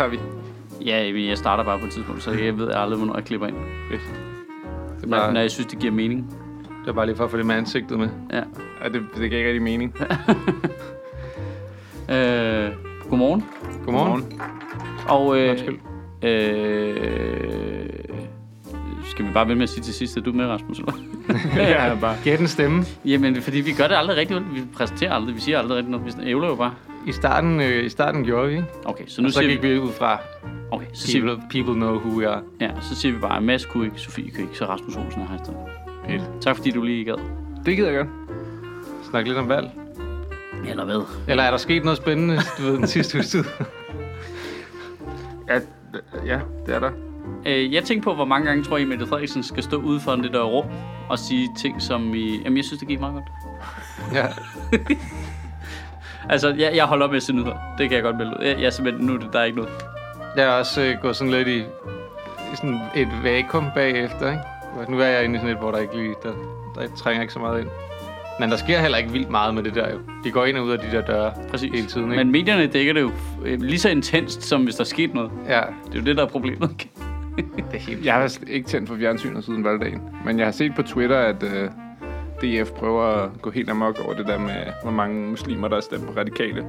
optager vi. Ja, jeg starter bare på et tidspunkt, så jeg ved aldrig, hvornår jeg klipper ind. Fedt. Det er Når, bare, når jeg synes, det giver mening. det er bare lige for at få det med ansigtet med. Ja. Ja, det, det giver ikke rigtig mening. Øh, godmorgen. Godmorgen. Og øh, Undskyld. øh, skal vi bare vente med at sige til sidst, at du er med, Rasmus? Eller? ja, bare. Gæt en stemme. Jamen, fordi vi gør det aldrig rigtigt. Vi præsenterer aldrig. Vi siger aldrig rigtigt noget. Vi ævler jo bare. I starten, øh, i starten gjorde vi, ikke? Okay, så nu Og så siger gik vi... vi ud fra, Okay, så siger vi... people, people know who we are. Ja, så siger vi bare, Mads kunne ikke, Sofie kunne ikke, så Rasmus Olsen er her i stedet. Fedt. Tak fordi du lige gad. Det gider jeg godt. Snak lidt om valg. Eller hvad? Eller er der sket noget spændende, du ved, den sidste uges tid? Ja, ja, det er der. Øh, jeg tænkte på, hvor mange gange tror I, Mette Frederiksen skal stå ude for det der rum og sige ting, som I... Jamen, jeg synes, det gik meget godt. ja. Altså, jeg, jeg holder op med at se nyheder. Det kan jeg godt melde ud. Jeg, jeg simpelthen, nu er der er ikke noget. Jeg er også øh, gået sådan lidt i, i sådan et vakuum bagefter, ikke? Nu er jeg inde i sådan et, hvor der ikke lige, der, der trænger ikke så meget ind. Men der sker heller ikke vildt meget med det der jo. De går ind og ud af de der døre Præcis. hele tiden, ikke? Men medierne dækker det jo øh, lige så intenst, som hvis der skete noget. Ja, Det er jo det, der er problemet. det er helt... Jeg har ikke tændt for fjernsynet siden valgdagen. Men jeg har set på Twitter, at uh, DF prøver at gå helt amok over det der med, hvor mange muslimer, der er stemt på radikale.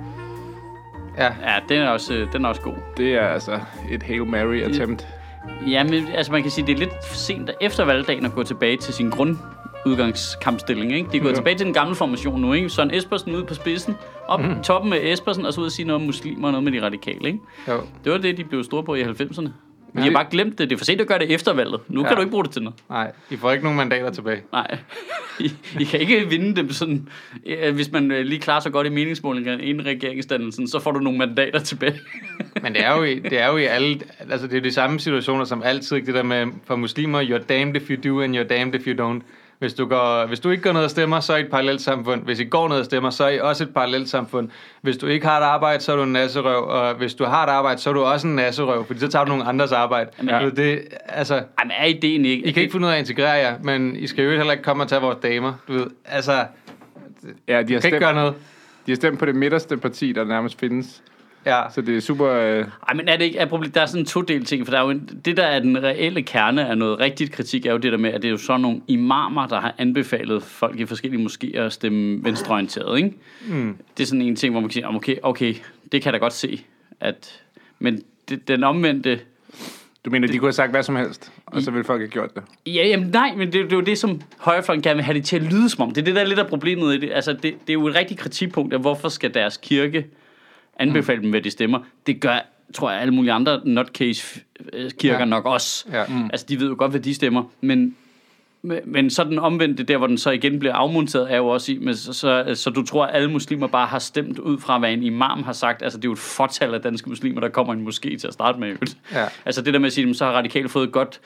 Ja, ja, den er også, den er også god. Det er altså et Hail Mary attempt. Ja, men altså man kan sige, det er lidt sent efter valgdagen at gå tilbage til sin grundudgangskampstilling. Ikke? De er gået Ja. tilbage til den gamle formation nu. Ikke? Søren Espersen ud på spidsen, op mm. toppen med Espersen, og så ud og sige noget om muslimer og noget med de radikale. Ikke? jo. Det var det, de blev store på i 90'erne. De Ja. har bare glemt det. Det er for sent at gøre det efter valget. Nu ja. kan du ikke bruge det til noget. Nej, I får ikke nogen mandater tilbage. Nej. I, I kan ikke vinde dem sådan... Hvis man øh, lige klarer sig godt i meningsmålingerne inden regeringsdannelsen, så får du nogle mandater tilbage. Men det er jo i, det er jo i alle... Altså, det er de samme situationer som altid, ikke? Det der med, for muslimer, you're damned if you do, and you're damned if you don't. Hvis du, går, hvis du ikke går ned og stemmer, så er I et parallelt samfund. Hvis I går ned og stemmer, så er I også et parallelt samfund. Hvis du ikke har et arbejde, så er du en nasserøv. Og hvis du har et arbejde, så er du også en nasserøv, fordi så tager du nogle andres arbejde. Jamen, Ja. Det, altså, Ej, men er ideen ikke... I kan ikke finde ud af at integrere jer, men I skal jo heller ikke komme og tage vores damer. Du ved, altså, Ja, de har, kan ikke stemt, gøre noget. de har stemt på det midterste parti, der nærmest findes. Ja, Så det er super... Øh, Ej, men er det ikke er problem, der er sådan en todel ting, for der er jo en, det der er den reelle kerne af noget rigtigt kritik, er jo det der med, at det er jo sådan nogle imamer, der har anbefalet folk i forskellige moskéer at stemme venstreorienteret, ikke? Mm. Det er sådan en ting, hvor man kan sige, "Jamen, okay, okay, det kan jeg da godt se, at, men det, den omvendte, du mener, de kunne have sagt hvad som helst, og så ville folk have gjort det. ja, jamen nej, men det, det er jo det, som højrefløjen gerne vil have det til at lyde som om. Det er det, der er lidt af problemet i det. Altså, det, det er jo et rigtigt kritikpunkt af, hvorfor skal deres kirke anbefale dem, hvad de stemmer. Det gør, tror jeg, alle mulige andre nutcase-kirker ja. Nok også. ja. Mm. Altså, de ved jo godt, hvad de stemmer, men, men, så den omvendte, der hvor den så igen bliver afmonteret, er jo også i, men så, så, så du tror, at alle muslimer bare har stemt ud fra, hvad en imam har sagt. Altså, det er jo et fortal af danske muslimer, der kommer i en moské til at starte med. Ja. Altså, det der med at sige, "Jamen, så har radikale fået et godt,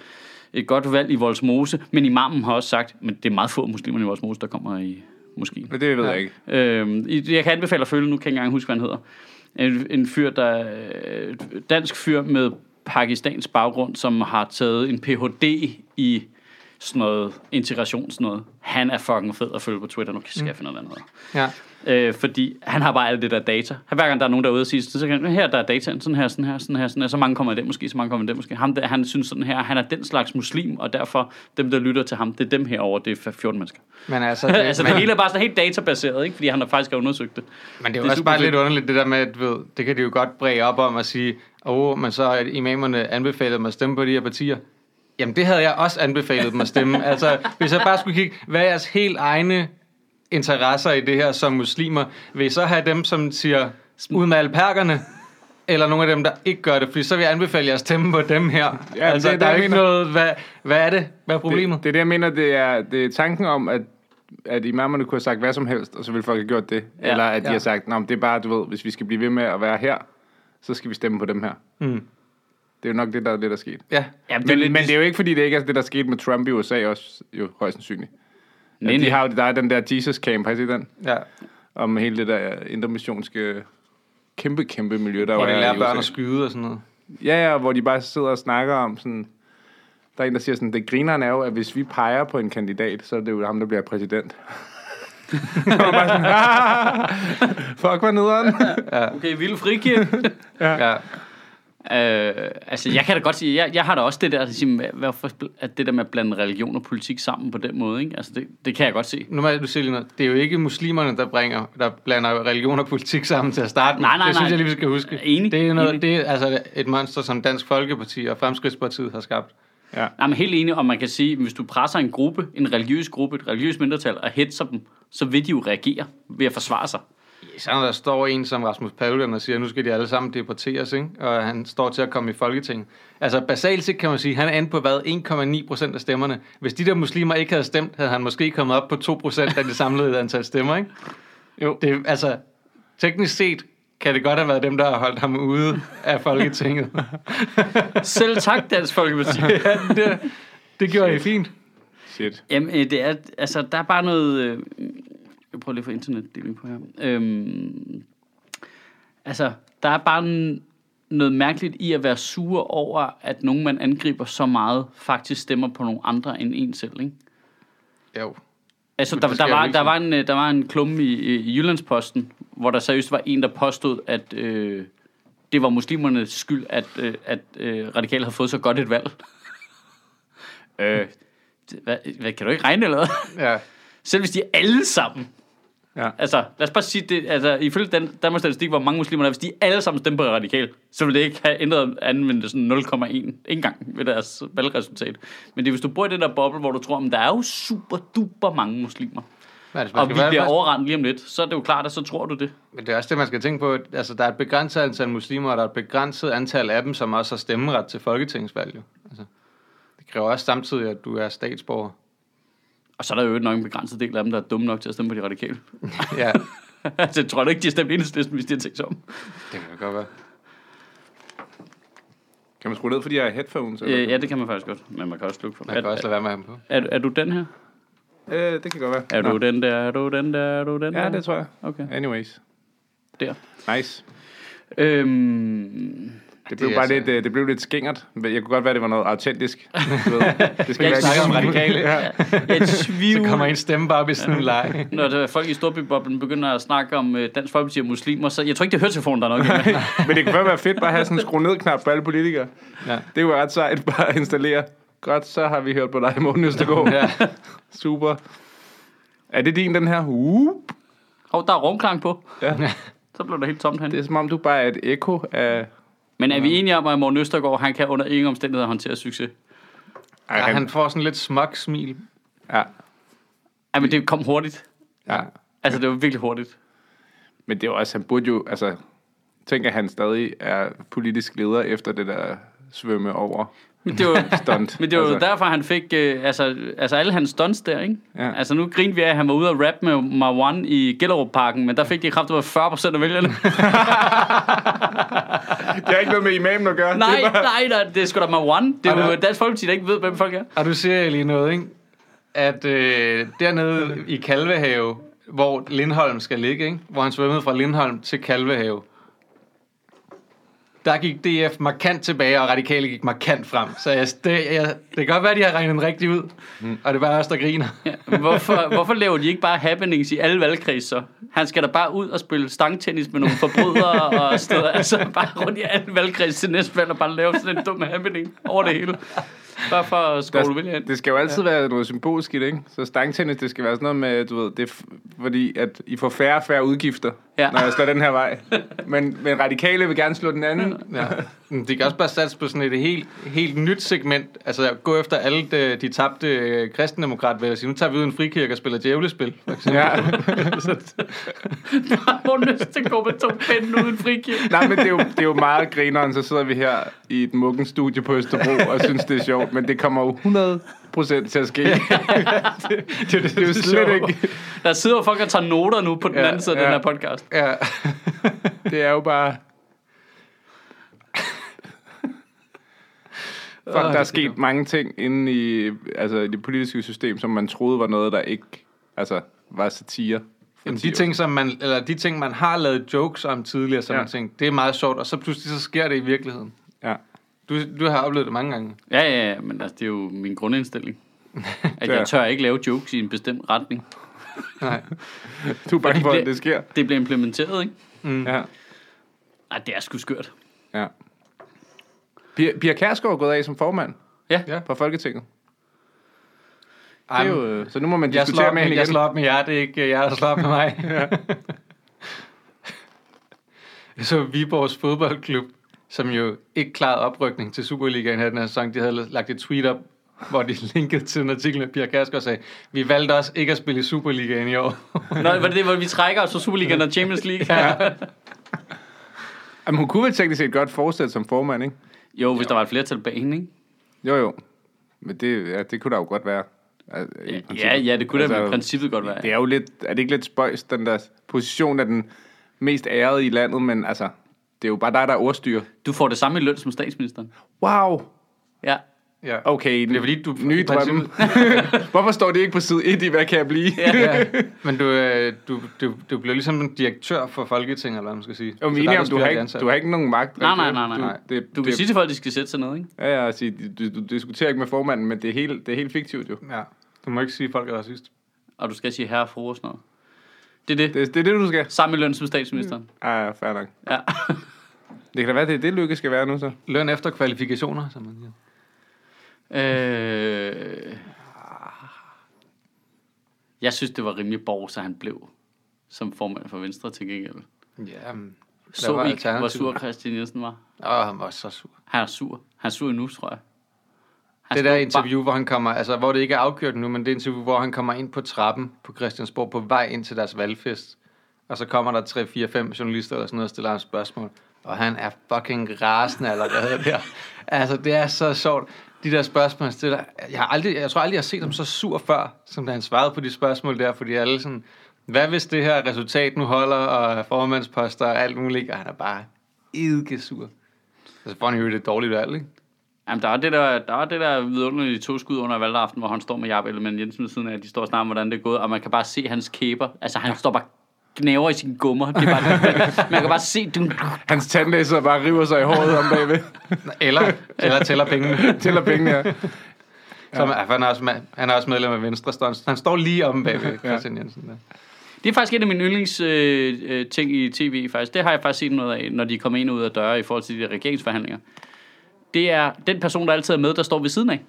et godt valg i Voldsmose, men imamen har også sagt, men det er meget få muslimer i Voldsmose, der kommer i moskeen. Men det ved jeg ikke. Øhm, jeg kan anbefale at følge, nu kan jeg ikke engang huske, hvad han hedder. En, en fyr, der øh, dansk fyr med pakistansk baggrund, som har taget en Ph.D. i sådan noget integration, sådan noget. Han er fucking fed at følge på Twitter. Nu skal jeg finde noget andet. ja. Øh, fordi han har bare alt det der data. Hver gang der er nogen, der er ude og sige, så kan her der er data, sådan her, sådan her, sådan her, sådan her. Så mange kommer i den måske, så mange kommer i den måske. Ham der, han synes sådan her, han er den slags muslim, og derfor dem, der lytter til ham, det er dem herover, det er 14 mennesker. Men altså, Det, det, altså, men, det hele er bare sådan helt databaseret, ikke? Fordi han har faktisk undersøgt det. Men det er jo Det er også bare fedt. lidt underligt, det der med, at ved, det kan de jo godt bræge op om at sige, åh, oh, men så imamerne anbefalet mig at stemme på de her partier. Jamen, det havde jeg også anbefalet dem at stemme. altså, hvis jeg bare skulle kigge, hvad er jeres helt egne interesser i det her som muslimer? Vil I så have dem, som siger, ud med alperkerne? Eller nogle af dem, der ikke gør det? Fordi så vil jeg anbefale jer at stemme på dem her. Ja, altså, det er der det, er ikke mener. noget... Hvad, hvad er det? Hvad er problemet? Det, det er det, jeg mener, det er, det er tanken om, at, at imamerne kunne have sagt hvad som helst, og så ville folk have gjort det. Ja, Eller at de ja. har sagt, Nå, men det er bare, du ved, hvis vi skal blive ved med at være her, så skal vi stemme på dem her. Mm. Det er jo nok det, der er det, der er sket. Ja. Ja, Men, men det er jo ikke, fordi det ikke er det, der skete med Trump i USA også, jo højst sandsynligt. Ja, de nej. har jo, der er den der Jesus Camp, har I set den? ja. Om hele det der intermissionske kæmpe, kæmpe miljø, der Hvor de er lærer børn at skyde og sådan noget. Ja, ja, hvor de bare sidder og snakker om sådan... Der er en, der siger sådan, det grineren er jo, at hvis vi peger på en kandidat, så er det jo ham, der bliver præsident. Og bare sådan, "Ah, Fuck, hvor nederen. Okay, vild frikirke. Ja. Øh, altså, jeg kan da godt sige, jeg, jeg har da også det der, at, sige, hvad- hvorfor, at det der med at blande religion og politik sammen på den måde, ikke? Altså, det, det kan jeg godt se. Jeg- du sige lige noget. Det er jo ikke muslimerne, der, bringer, der blander religion og politik sammen til at starte med. Nej, nej, Det synes nej. jeg lige, vi skal huske. Enig, Det er, noget, enig. det er altså et monster, som Dansk Folkeparti og Fremskridtspartiet har skabt. Ja. Nej, men helt enig, og man kan sige, at hvis du presser en gruppe, en religiøs gruppe, et religiøst mindretal, og hetser dem, så vil de jo reagere ved at forsvare sig. Så når der står en som Rasmus Paludan og siger, at nu skal de alle sammen deporteres, ikke? og han står til at komme i Folketinget. Altså basalt set kan man sige, at han er inde på hvad? 1,9 procent af stemmerne. Hvis de der muslimer ikke havde stemt, havde han måske kommet op på 2 procent af det samlede antal stemmer. Ikke? Jo. Det, er- altså, teknisk set kan det godt have været dem, der har holdt ham ude af Folketinget. Selv tak, Dansk Folkeparti. ja, det, det gjorde I fint. Shit. Jamen, øh, det er, altså, der er bare noget... Øh, jeg prøver lige at få internetdeling på her. Øhm, altså, der er bare en, noget mærkeligt i at være sure over, at nogen, man angriber så meget, faktisk stemmer på nogle andre end en selv, ikke? Jo. Altså, der, der, var, der, var en, øh, der var en klumme i, i Jyllandsposten, hvor der seriøst var en, der påstod, at øh, det var muslimernes skyld, at, øh, at øh, radikale havde fået så godt et valg. øh, hvad, hvad, kan du ikke regne eller hvad? Ja. Selv hvis de alle sammen, Ja. altså lad os bare sige det, altså ifølge Dan, Danmarks Statistik, hvor mange muslimer der er, hvis de alle sammen stemmer på radikal, så vil det ikke have ændret anvendt sådan 0,1 ikke engang ved deres valgresultat. Men det er, hvis du bor i den der boble, hvor du tror, at der er jo super duper mange muslimer, Men, altså, man og vi være- bliver overrendt lige om lidt, så er det jo klart, at så tror du det. Men det er også det, man skal tænke på. Altså, der er et begrænset antal muslimer, og der er et begrænset antal af dem, som også har stemmeret til folketingsvalg. Altså, det kræver også samtidig, at du er statsborger. Og så er der jo nok en begrænset del af dem, der er dumme nok til at stemme på de radikale. ja, altså, jeg tror da ikke, de har stemt enhedslisten, hvis de har tænkt sig om. det kan godt være. Kan man skrue ned for de her headphones? Eller? Øh, ja, det kan man faktisk godt, men man kan også slukke for. Man kan Er, også lade være med ham på. er, er, du den her? Øh, det kan godt være. Er Nå. du den der? Er du den der? Er du den der? Ja, det tror jeg. Okay, Anyways. der. Nice. Øhm, Det blev Det bare altså- lidt, øh, det blev lidt skingert. Jeg kunne godt være, det var noget autentisk. Det skal Jeg være snakker om radikale. Ja. jeg Så tvivl, kommer en stemme bare op i sådan en leg. når der er folk i Storbyboblen begynder at snakke om øh, Dansk Folkeparti og muslimer, så jeg tror ikke, det er høretelefonen, der er nok. Men det kunne godt være fedt bare at have sådan en skrue ned knap på alle politikere. Ja. Det kunne være ret sejt bare at installere. Godt, så har vi hørt på dig, Morten Østergaard. ja. Super. Er det din, den her? Uh, Hov, der er rumklang på. Ja. Så blev der helt tomt det hen. er som om, du bare er et ekko af... Men er vi enige om, at Morten Østergaard, han kan under ingen omstændigheder håndtere succes? Ej, ja, han får sådan lidt smuk smil. Ja, Ja, men det kom hurtigt. ja. Altså, det var virkelig hurtigt. Men det er jo også, han burde jo, altså... Tænk, at han stadig er politisk leder efter det der svømme over Men det var, stunt. men det var altså, derfor, han fik øh, altså, altså alle hans stunts der, ikke? Ja. Altså nu grinte vi af, at han var ude og rap med Marwan i Gellerup-parken, men der fik de kraftigt 40 procent af vælgerne. Det har ikke noget med imamen at gøre. nej, Det bare, nej, nej, det er sgu da Marwan. Det er jo. Dansk Folkeparti, der ikke ved, hvem folk er. Og du siger lige noget, ikke? At øh, dernede i Kalvehave, hvor Lindholm skal ligge, ikke? Hvor han svømmede fra Lindholm til Kalvehave. Der gik DF markant tilbage, og radikale gik markant frem. Så jeg, det, jeg, det kan godt være, at de har regnet rigtigt ud. Mm. Og det er bare os, der griner. Ja. Hvorfor, hvorfor laver de ikke bare happenings i alle valgkredse så? Han skal da bare ud og spille stangtennis med nogle forbrydere og steder. Altså bare rundt i alle valgkredse til næste valg og bare lave sådan en dum happening over det hele. Bare for at skåle vælge ind. det skal jo altid ja. være noget symbolsk i det, ikke? Så stangtennis, det skal være sådan noget med, du ved, det f- fordi, at I får færre og færre udgifter, Ja. når jeg slår den her vej. Men, men radikale vil gerne slå den anden. Ja. Men De kan også bare satse på sådan et helt, helt nyt segment. Altså gå efter alle de, de tabte øh, sige, nu tager vi ud en frikirke og spiller djævlespil. For eksempel. Ja. Hvor lyst til at gå med to pinde uden frikirke. Nej, men det er, jo, det er jo meget grineren, så sidder vi her i et muggen studie på Østerbro og synes, det er sjovt, men det kommer jo 100 procent til at ske. det, det, er det, det er jo slet ikke... Der sidder folk og tager noter nu på den Ja, anden side af ja. den her podcast. Ja. Det er jo bare... Fuck, der det er sket mange ting inde i, altså, i det politiske system, som man troede var noget, der ikke altså, var satire. Jamen, 10 de ting, som man, eller de ting, man har lavet jokes om tidligere, som. Ja. man tænkte, det er meget sjovt, og så pludselig så sker det i virkeligheden. Ja. Du, du har oplevet det mange gange. Ja, ja, ja, men altså, det er jo min grundindstilling. At Ja. jeg tør ikke lave jokes i en bestemt retning. Nej. Du er bange det for, at det sker. Det bliver implementeret, ikke? Ja. Nej, det er sgu skørt. ja. Pia, Pia Kærsgaard er gået af som formand Ja. Ja. på Folketinget. Det Ej, er jo, så nu må man jeg, slår diskutere op med hende jeg igen. slår op med jer, det er ikke jer, der slår op med mig. jeg så Viborgs fodboldklub, som jo ikke klarede oprykning til Superligaen her den her sæson. De havde lagt et tweet op, hvor de linkede til en artikel med Pia Kærsgaard og sagde, vi valgte også ikke at spille i Superligaen i år. Nå, var det det, hvor vi trækker os fra Superligaen og Champions League? Ja. Jamen, hun kunne vel teknisk set godt fortsætte som formand, ikke? Jo, hvis der var et flertal bag hende, ikke? Jo, jo. Men det, ja, det kunne der jo godt være. Altså. Ja, ja, det kunne altså, da Altså, i princippet godt være. Det er jo lidt, er det ikke lidt spøjs, den der position af den mest ærede i landet, men altså, det er jo bare dig, der er ordstyr. Du får det samme i løn som statsministeren. Wow. Ja. Ja. Okay, Det er fordi, du... nye drømme. Hvorfor står det ikke på side 1 i, hvad kan jeg blive? ja. ja, men du, øh, du, du, du bliver ligesom en direktør for Folketinget, eller hvad man skal sige. Jo, Så vi der enige om, der du har, ikke, du har ikke nogen magt. Nej, nej, Du- nej, nej, nej. Det, Du kan det, sige til folk, at de skal sætte sig ned, ikke? Ja, ja, sige, du, du, du diskuterer ikke med formanden, men det er helt, det er helt fiktivt jo. Ja, du må ikke sige, at folk er racist. Og du skal sige herre og fru og sådan noget. Det er det. Det, det er det, du skal. Samme løn som statsministeren. Ja, ja, fair nok. Ja. Det kan da være, det er det, lykke skal være nu så. Løn efter kvalifikationer, som man siger. Øh... Jeg synes, det var rimelig borg, så han blev som formand for Venstre til gengæld. Ja, men... Så var ikke, hvor sur Christian Jensen var. Åh, han var så sur. Han er sur. Han er sur nu, tror jeg. Han Det der interview, hvor han kommer, altså hvor det ikke er afgjort nu, men det er interview, hvor han kommer ind på trappen på Christiansborg på vej ind til deres valgfest. Og så kommer der 3, 4, 5 journalister eller sådan noget og stiller ham spørgsmål. Og han er fucking rasende allerede der. Altså, det er så sjovt. De der spørgsmål, han stiller. Jeg, har aldrig, jeg tror aldrig, jeg har set ham så sur før, som da han svarede på de spørgsmål der, fordi alle sådan, hvad hvis det her resultat nu holder, og formandsposter og alt muligt, og han er bare ikke sur. Så får han jo det dårligt valg, ikke? Jamen, der er det der, der, er det der vidunderlige to skud under valgaften, hvor han står med Jacob Ellemann Jensen ved siden af, de står og snakker om, hvordan det er gået, og man kan bare se hans kæber. Altså, han står bare knæver i sine gummer. Det er bare, man kan bare se, du, Hans tandlæge sidder bare river sig i håret om bagved. Eller, eller tæller pengene. Tæller pengene her. Som, ja. han, er også, han er også medlem af Venstre. Står- Han står lige omme bagved Christian Jensen. Der. Det er faktisk et af mine yndlings øh, øh, ting i tv, faktisk. Det har jeg faktisk set noget af, når de kommer ind og ud af døre i forhold til de der regeringsforhandlinger. Det er den person, der altid er med, der står ved siden af.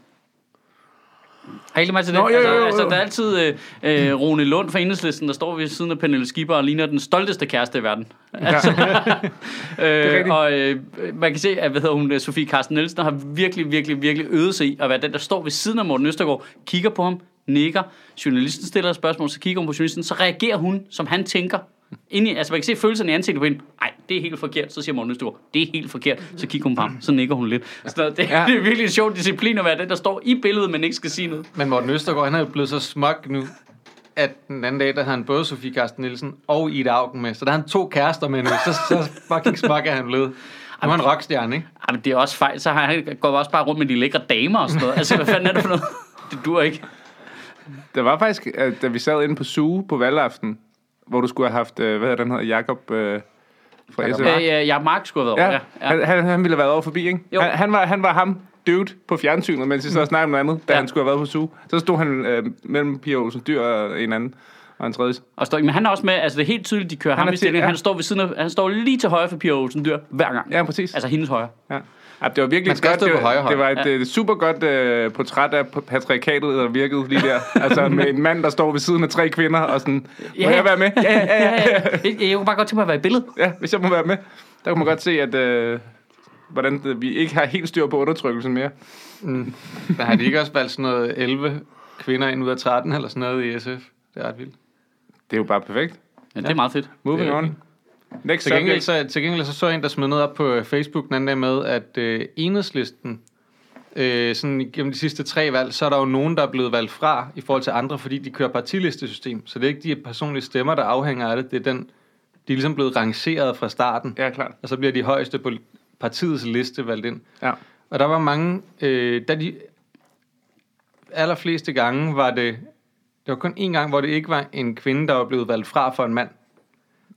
Har I ikke til det? Nå, jo, jo, jo, jo. Altså, altså, der er altid øh, øh, Rune Lund fra Enhedslisten, der står ved siden af Pernille Skipper og ligner den stolteste kæreste i verden. Altså, øh, og øh, man kan se, at hvad hedder hun, Sofie Carsten Nielsen har virkelig, virkelig, virkelig øvet sig i at være den, der står ved siden af Morten Østergaard, kigger på ham, nikker, journalisten stiller et spørgsmål, så kigger hun på journalisten, så reagerer hun, som han tænker. Ind i, altså man kan se følelserne i ansigtet på hende. Nej, det er helt forkert. Så siger Morten Østergaard, det er helt forkert. Så kigger hun på ham, så nikker hun lidt. Så det, ja. det er virkelig en sjov disciplin at være den, der står i billedet, men ikke skal sige noget. Men Morten Østergaard, han er jo blevet så smuk nu, at den anden dag, der har han både Sofie Carsten Nielsen og Ida Augen med. Så der har han to kærester med nu. Så, så fucking smuk er han blevet. Nu er han rockstjerne, ikke? Jamen, det er også fejl. Så har han går også bare rundt med de lækre damer og sådan noget. Altså, hvad fanden er det for noget? Det dur ikke. Der var faktisk, at da vi sad inde på Suge på valgaften, hvor du skulle have haft, øh, hvad hedder den hedder, Jakob øh, fra Jakob SF. Mark. Øh, ja, Mark skulle have været Ja, over. Ja, ja. Han, han, ville have været over forbi, ikke? Jo. Han, han, var, han var ham, dude, på fjernsynet, mens vi så snakkede om noget andet, da Ja. han skulle have været på Suge. Så stod han øh, mellem Pia Olsen Dyr og en anden, og en tredje. Og står, men han er også med, altså det er helt tydeligt, de kører Han ham i til- stilling. ja. Han står ved siden af, han står lige til højre for Pia Olsen Dyr hver gang. Ja, præcis. Altså hendes højre. Ja. Ja, det var virkelig Man skal godt. på højre hånd. det var et Ja. ja. super godt uh, portræt af patriarkatet, der virkede lige der. altså med en mand, der står ved siden af tre kvinder, og sådan, må Ja. jeg være med? Ja, ja, ja, ja. Jeg, jeg kunne bare godt tænke mig at være i billedet. ja, hvis jeg må være med. Der kunne man godt se, at uh, hvordan det, vi ikke har helt styr på undertrykkelsen mere. Men har de ikke også valgt sådan noget 11 kvinder ind ud af 13 eller sådan noget i SF? Det er ret vildt. Det er jo bare perfekt. Ja, det er meget fedt. Moving Det er on. Next Til gengæld, så, til gengæld så, så jeg en, der smed noget op på øh, Facebook den anden dag med, at øh, enhedslisten, øh, sådan gennem de sidste tre valg, så er der jo nogen, der er blevet valgt fra i forhold til andre, fordi de kører partilistesystem. Så det er ikke de personlige stemmer, der afhænger af det. Det er den, de er ligesom blevet rangeret fra starten. Ja, klart. Og så bliver de højeste på partiets liste valgt ind. Ja. Og der var mange, øh, da de allerfleste gange var det, det var kun én gang, hvor det ikke var en kvinde, der var blevet valgt fra for en mand.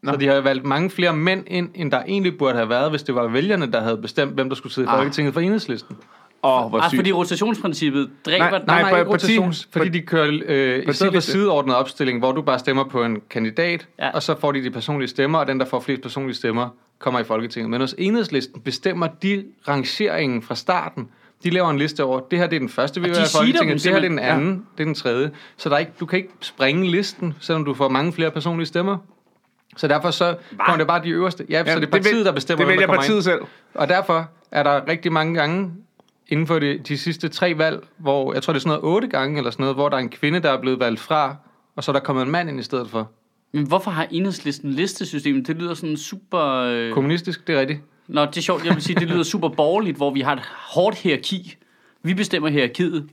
Nå. Så de har valgt mange flere mænd ind, end der egentlig burde have været, hvis det var vælgerne, der havde bestemt, hvem der skulle sidde i Ah. Folketinget for enhedslisten. Åh, oh, hvor sygt. fordi rotationsprincippet dræber... Nej, Nej, nej, Nej, ikke parti- rotations, fordi de kører øh, i stedet for sideordnet opstilling, hvor du bare stemmer på en kandidat, Ja. ja. og så får de de personlige stemmer, og den, der får flest personlige stemmer, kommer i Folketinget. Men hos enhedslisten bestemmer de rangeringen fra starten. De laver en liste over, det her det er den første, vi vil have i seeder dem Folketinget, det her det er den anden, det er den tredje. Så der er ikke, du kan ikke springe listen, selvom du får mange flere personlige stemmer. Så derfor så kommer det bare de øverste. Ja, så det er partiet, vil- der bestemmer, Det hvem der kommer partiet ind. selv. Og derfor er der rigtig mange gange inden for de, de sidste tre valg, hvor jeg tror, det er sådan noget otte gange eller sådan noget, hvor der er en kvinde, der er blevet valgt fra, og så er der kommet en mand ind i stedet for. Men hvorfor har enhedslisten listesystemet? Det lyder sådan super... Øh... Kommunistisk, det er rigtigt. Nå, det er sjovt. Jeg vil sige, det lyder super borgerligt, hvor vi har et hårdt hierarki. Vi bestemmer hierarkiet.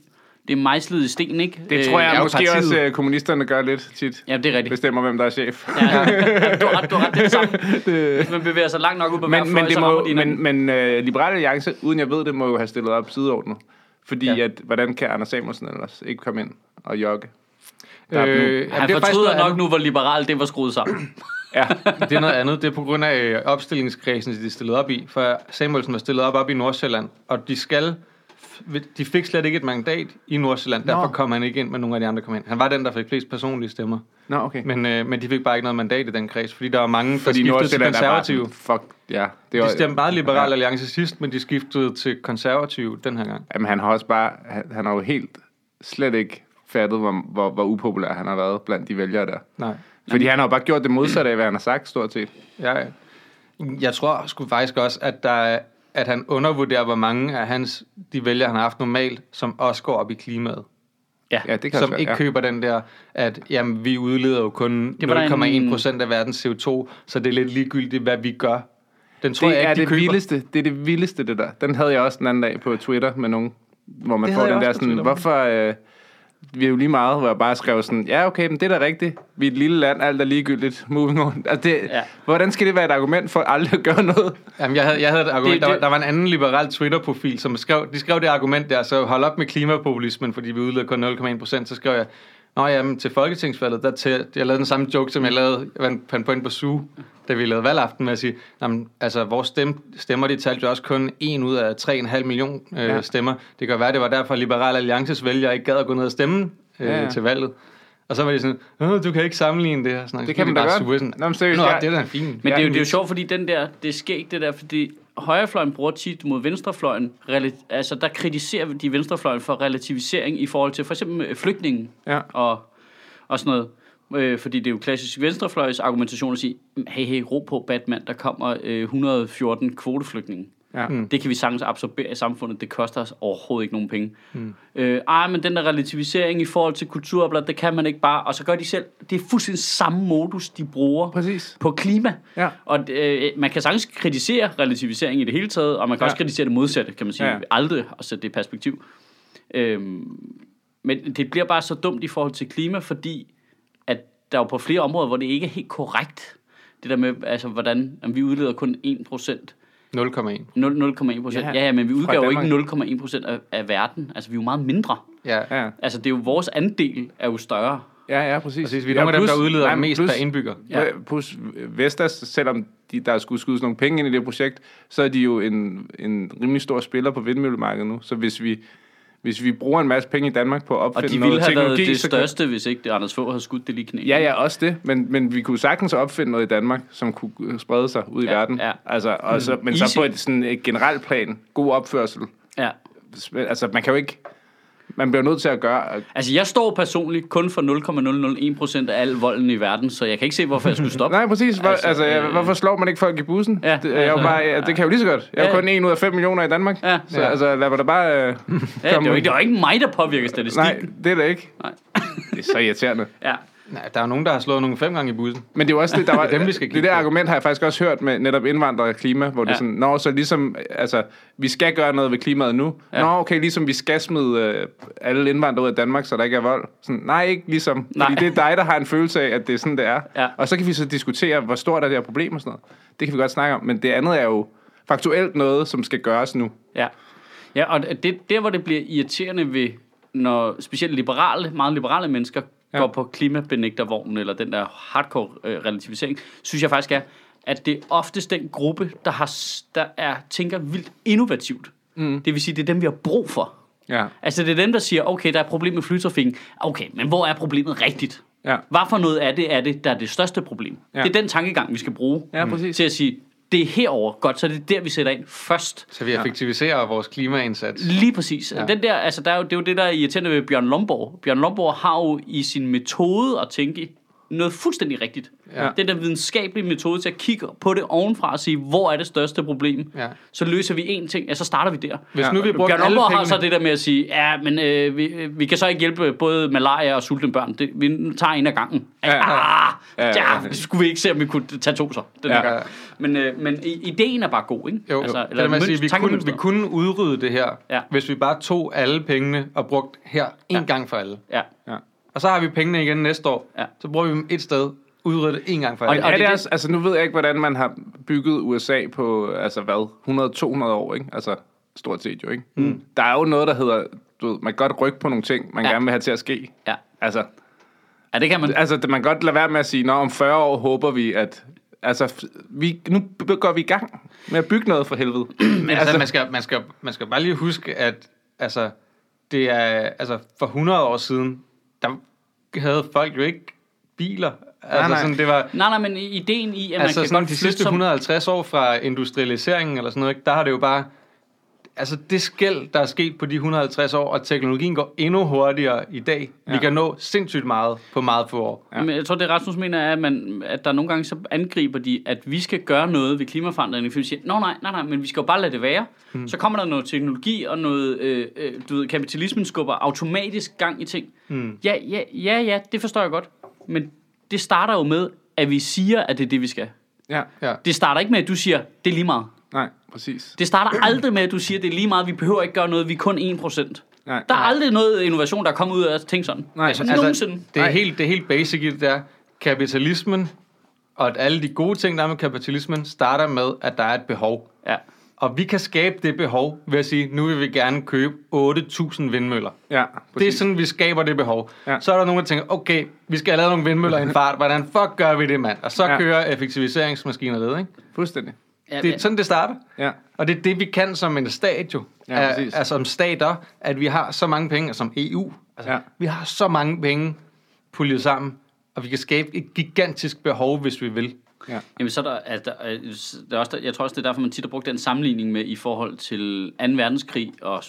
Det er mejslet i sten, ikke? Det tror jeg jo måske partiet. også, øh, kommunisterne gør lidt tit. Ja, det er rigtigt. Bestemmer, hvem der er chef. Ja, ja. ja, du har ret, du har ret. Det er det samme. Hvis man bevæger sig langt nok ud på hver Men, fløj, men, det så må, men, men øh, Liberale Alliance, uden jeg ved det, må jo have stillet op sideordnet. Fordi Ja. at, hvordan kan Anders Samuelsen ellers ikke komme ind og jogge? Øh, Han jamen, det faktisk fortryder nok andet. nu, hvor liberalt det var skruet sammen. Ja, Det er noget andet. Det er på grund af øh, opstillingskredsen, de er stillet op i. For Samuelsen var stillet op op i Nordsjælland, og de skal... De fik slet ikke et mandat i Nordsjælland, Nå. derfor kom han ikke ind, men nogle af de andre kom ind. Han var den, der fik flest personlige stemmer. Nå, okay. Men, øh, men de fik bare ikke noget mandat i den kreds, fordi der var mange, der Fordi skiftede til er bare konservative. sådan, fuck, ja. Det De stemte meget liberal Ja. alliance sidst, men de skiftede til konservative den her gang. Jamen, han har også bare, han, han har jo helt slet ikke fattet, hvor, hvor, hvor upopulær han har været blandt de vælgere der. Nej. Fordi han har jo bare gjort det modsatte af, hvad han har sagt, stort set. Jeg, jeg tror sgu faktisk også, at, der, er- at han undervurderer, hvor mange af hans, de vælgere, han har haft normalt, som også går op i klimaet. Ja. Ja, det kan som være, ikke ja. køber den der, at jamen, vi udleder jo kun Det var der 0,1 en- procent af verdens CO2, så det er lidt ligegyldigt, hvad vi gør. Den tror Det jeg er ikke, de det køber. vildeste, det er det vildeste, det der. Den havde jeg også den anden dag på Twitter med nogen, hvor man Det får den der sådan, hvorfor... Øh, vi er jo lige meget, hvor jeg bare skrev sådan, ja okay, men det er da rigtigt. Vi er et lille land, alt er ligegyldigt. Moving on. Altså, det, Ja. Hvordan skal det være et argument for aldrig at gøre noget? Jamen, jeg havde, jeg havde et argument. Det- der, var, der var en anden liberal Twitter-profil, som skrev, de skrev det argument der, så hold op med klimapopulismen, fordi vi udleder kun 0,1 procent. Så skrev jeg, Nå jamen, til folketingsvalget, der til, jeg lavede den samme joke, som jeg lavede, på ind på SU, da vi lavede valgaften med at sige, jamen, altså, vores stemme, stemmer, de talte jo også kun en ud af 3,5 million øh, ja. Ja. stemmer. Det kan være, det var derfor, at Liberal Alliances vælgere ikke gad at gå ned og stemme øh, Ja, ja. til valget. Og så var de sådan, Åh, du kan ikke sammenligne det her. Sådan, Det kan man da godt. Sure, sådan, Nå, men seriøst, Nå, jeg- det er da fint. Men det er, jo, det er jo sjovt, fordi den der, det er skægt det der, fordi højrefløjen bruger tit mod venstrefløjen, altså der kritiserer de venstrefløjen for relativisering i forhold til for eksempel øh, flygtningen Ja. og, og sådan noget. Øh, fordi det er jo klassisk venstrefløjs argumentation at sige, hey, hey, ro på Batman, der kommer øh, 114 kvoteflygtninge. Ja. Mm. Det kan vi sagtens absorbere i samfundet. Det koster os overhovedet ikke nogen penge. Mm. Øh, ej, men den der relativisering i forhold til kulturblad, det kan man ikke bare. Og så gør de selv. Det er fuldstændig samme modus, de bruger Præcis. på klima. Ja. Og øh, man kan sagtens kritisere relativisering i det hele taget, og man kan Ja. også kritisere det modsatte, kan man sige. Ja. Ja. Aldrig at sætte det i perspektiv. Øhm, men det bliver bare så dumt i forhold til klima, fordi at der er jo på flere områder, hvor det ikke er helt korrekt. Det der med, altså, hvordan jamen, vi udleder kun 1 procent. 0,1. 0,1 procent. Ja, Ja, ja, men vi udgør jo ikke 0,1 procent af, af verden. Altså, vi er jo meget mindre. Ja. Ja, Altså, det er jo vores andel er jo større. ja, ja præcis. Præcis, vi er nogle af dem, der udleder nej, mest plus, per indbygger. Ja. Ja. Plus Vestas, selvom de, der skulle skydes nogle penge ind i det projekt, så er de jo en, en rimelig stor spiller på vindmøllemarkedet nu. Så hvis vi, hvis vi bruger en masse penge i Danmark på at Og opfinde de noget ville have været det største, hvis ikke det Anders Fogh havde skudt det lige i knæet. Ja, ja, også det. Men, men vi kunne sagtens opfinde noget i Danmark, som kunne sprede sig ud i Ja, verden. ja. Altså, og så, men Easy. så på et, sådan et generelt plan, god opførsel. ja. Altså, man kan jo ikke... Man bliver nødt til at gøre... Altså, jeg står personligt kun for 0,001% af al volden i verden, så jeg kan ikke se, hvorfor jeg skulle stoppe. Nej, præcis. Hvor, Altså, altså, øh, hvorfor slår man ikke folk i bussen? Ja, det, jeg altså, bare, ja, det kan jeg jo lige så godt. Jeg er Ja. kun 1 ud af 5 millioner i Danmark. Ja. Så Ja. altså, lad mig da bare... Øh, Ja, det er jo ikke, det er ikke mig, der påvirker statistikken. Nej, det er det ikke. Nej. Det er så irriterende. Ja. Nej, der er nogen, der har slået nogle fem gange i bussen. Men det er jo også det, der var, Det dem, vi skal det der argument har jeg faktisk også hørt med netop indvandrere og klima, hvor det Ja. er sådan, nå, så ligesom, altså, vi skal gøre noget ved klimaet nu. Ja. Nå, okay, ligesom vi skal smide øh, alle indvandrere ud af Danmark, så der ikke er vold. Sådan, nej, ikke ligesom. Fordi Nej. det er dig, der har en følelse af, at det er sådan, det er. Ja. Og så kan vi så diskutere, hvor stort er det her problem og sådan noget. Det kan vi godt snakke om, men det andet er jo faktuelt noget, som skal gøres nu. Ja, ja og det, der, hvor det bliver irriterende ved, når specielt liberale, meget liberale mennesker ja. Går på klimabenægtervognen, eller den der hardcore øh, relativisering, synes jeg faktisk er, at det er oftest den gruppe, der, har, der er, tænker vildt innovativt. Mm. Det vil sige, det er dem, vi har brug for. Ja. Altså, det er dem, der siger, okay, der er et problem med flytrafikken. Okay, men hvor er problemet rigtigt? Ja. Hvad for noget af det er det, der er det største problem? Ja. Det er den tankegang, vi skal bruge Ja, præcis. til at sige, det er herover godt, så det er der, vi sætter ind først. Så vi effektiviserer vores klimaindsats. Lige præcis. Ja. Ja. Den der, altså, der er jo, det er jo det, der er irriterende ved Bjørn Lomborg. Bjørn Lomborg har jo i sin metode at tænke noget fuldstændig rigtigt. Ja. Den der videnskabelige metode til at kigge på det ovenfra og sige, hvor er det største problem? Ja. Så løser vi én ting, ja, så starter vi der. Hvis Ja. nu vi brugte Bjørn alle Lomborg har pengene... så det der med at sige, ja, men øh, vi, vi kan så ikke hjælpe både malaria og sultne børn. Det, vi tager en af gangen. Ja. Ah, Ja, ja, ja, ja, ja. skulle vi ikke se, om vi kunne tage to så. Den Ja. ja. gang. Men, øh, men ideen er bare god, ikke? Jo, altså, eller man sige, vi, kunne, vi kunne udrydde det her, Ja. hvis vi bare tog alle pengene og brugt her en Ja. gang for alle. Ja. Ja. Og så har vi pengene igen næste år. Ja. Så bruger vi dem et sted, udrydde det en gang for Og- alle. og- er det det- også, altså nu ved jeg ikke, hvordan man har bygget USA på, altså hvad, 100-200 år, ikke? Altså stort set jo, ikke? Mm. Der er jo noget, der hedder, du ved, man kan godt rykke på nogle ting, man Ja. gerne vil have til at ske. Ja. Altså, ja, det kan man. altså, man kan godt lade være med at sige, når om 40 år håber vi, at... Altså, vi, nu går vi i gang med at bygge noget for helvede. Men altså, man, skal, man, skal, man skal bare lige huske, at altså, det er, altså, for 100 år siden, der havde folk jo ikke biler. Altså, nej. Sådan, det var, Nej, nej, men ideen i, at altså man kan sådan godt de sidste som... 150 år fra industrialiseringen eller sådan noget, ikke, der har det jo bare... Altså det skæld, der er sket på de 150 år, og teknologien går endnu hurtigere i dag. Ja. Vi kan nå sindssygt meget på meget få år. Ja. Men jeg tror, det Rasmus mener er, at, man, at der nogle gange så angriber de, at vi skal gøre noget ved klimaforandringen, fordi vi siger, nej, nej, nej, men vi skal jo bare lade det være. Mm. Så kommer der noget teknologi og noget, øh, øh, du ved, kapitalismen skubber automatisk gang i ting. Mm. Ja, ja, ja, ja, det forstår jeg godt. Men det starter jo med, at vi siger, at det er det, vi skal. Ja, Ja. Det starter ikke med, at du siger, det er lige meget. nej, præcis. Det starter aldrig med, at du siger, det er lige meget, vi behøver ikke gøre noget, vi er kun 1%. Nej, Der er aldrig noget innovation, der er kommet ud af at tænke sådan. Nej, altså, altså, nogensinde. Det er, Nej. helt, det er helt basic i det der. Kapitalismen, og at alle de gode ting, der er med kapitalismen, starter med, at der er et behov. Ja. Og vi kan skabe det behov ved at sige, nu vil vi gerne købe 8.000 vindmøller. Ja, Det er sådan, vi skaber det behov. Ja. Så er der nogen, der tænker, okay, vi skal have lavet nogle vindmøller i en fart. Hvordan fuck gør vi det, mand? Og så ja. Kører effektiviseringsmaskiner ved, ikke? Fuldstændig. Ja, Det er sådan, det starter. Ja. Og det er det, vi kan som en stat jo. Ja, Er- præcis. altså som stater, at vi har så mange penge, som EU. Altså, Ja. Vi har så mange penge puljet sammen, og vi kan skabe et gigantisk behov, hvis vi vil. Ja. Jamen, så er der, altså, der, er- der er også, der, jeg tror også, det er derfor, man tit har brugt den sammenligning med i forhold til 2. verdenskrig, og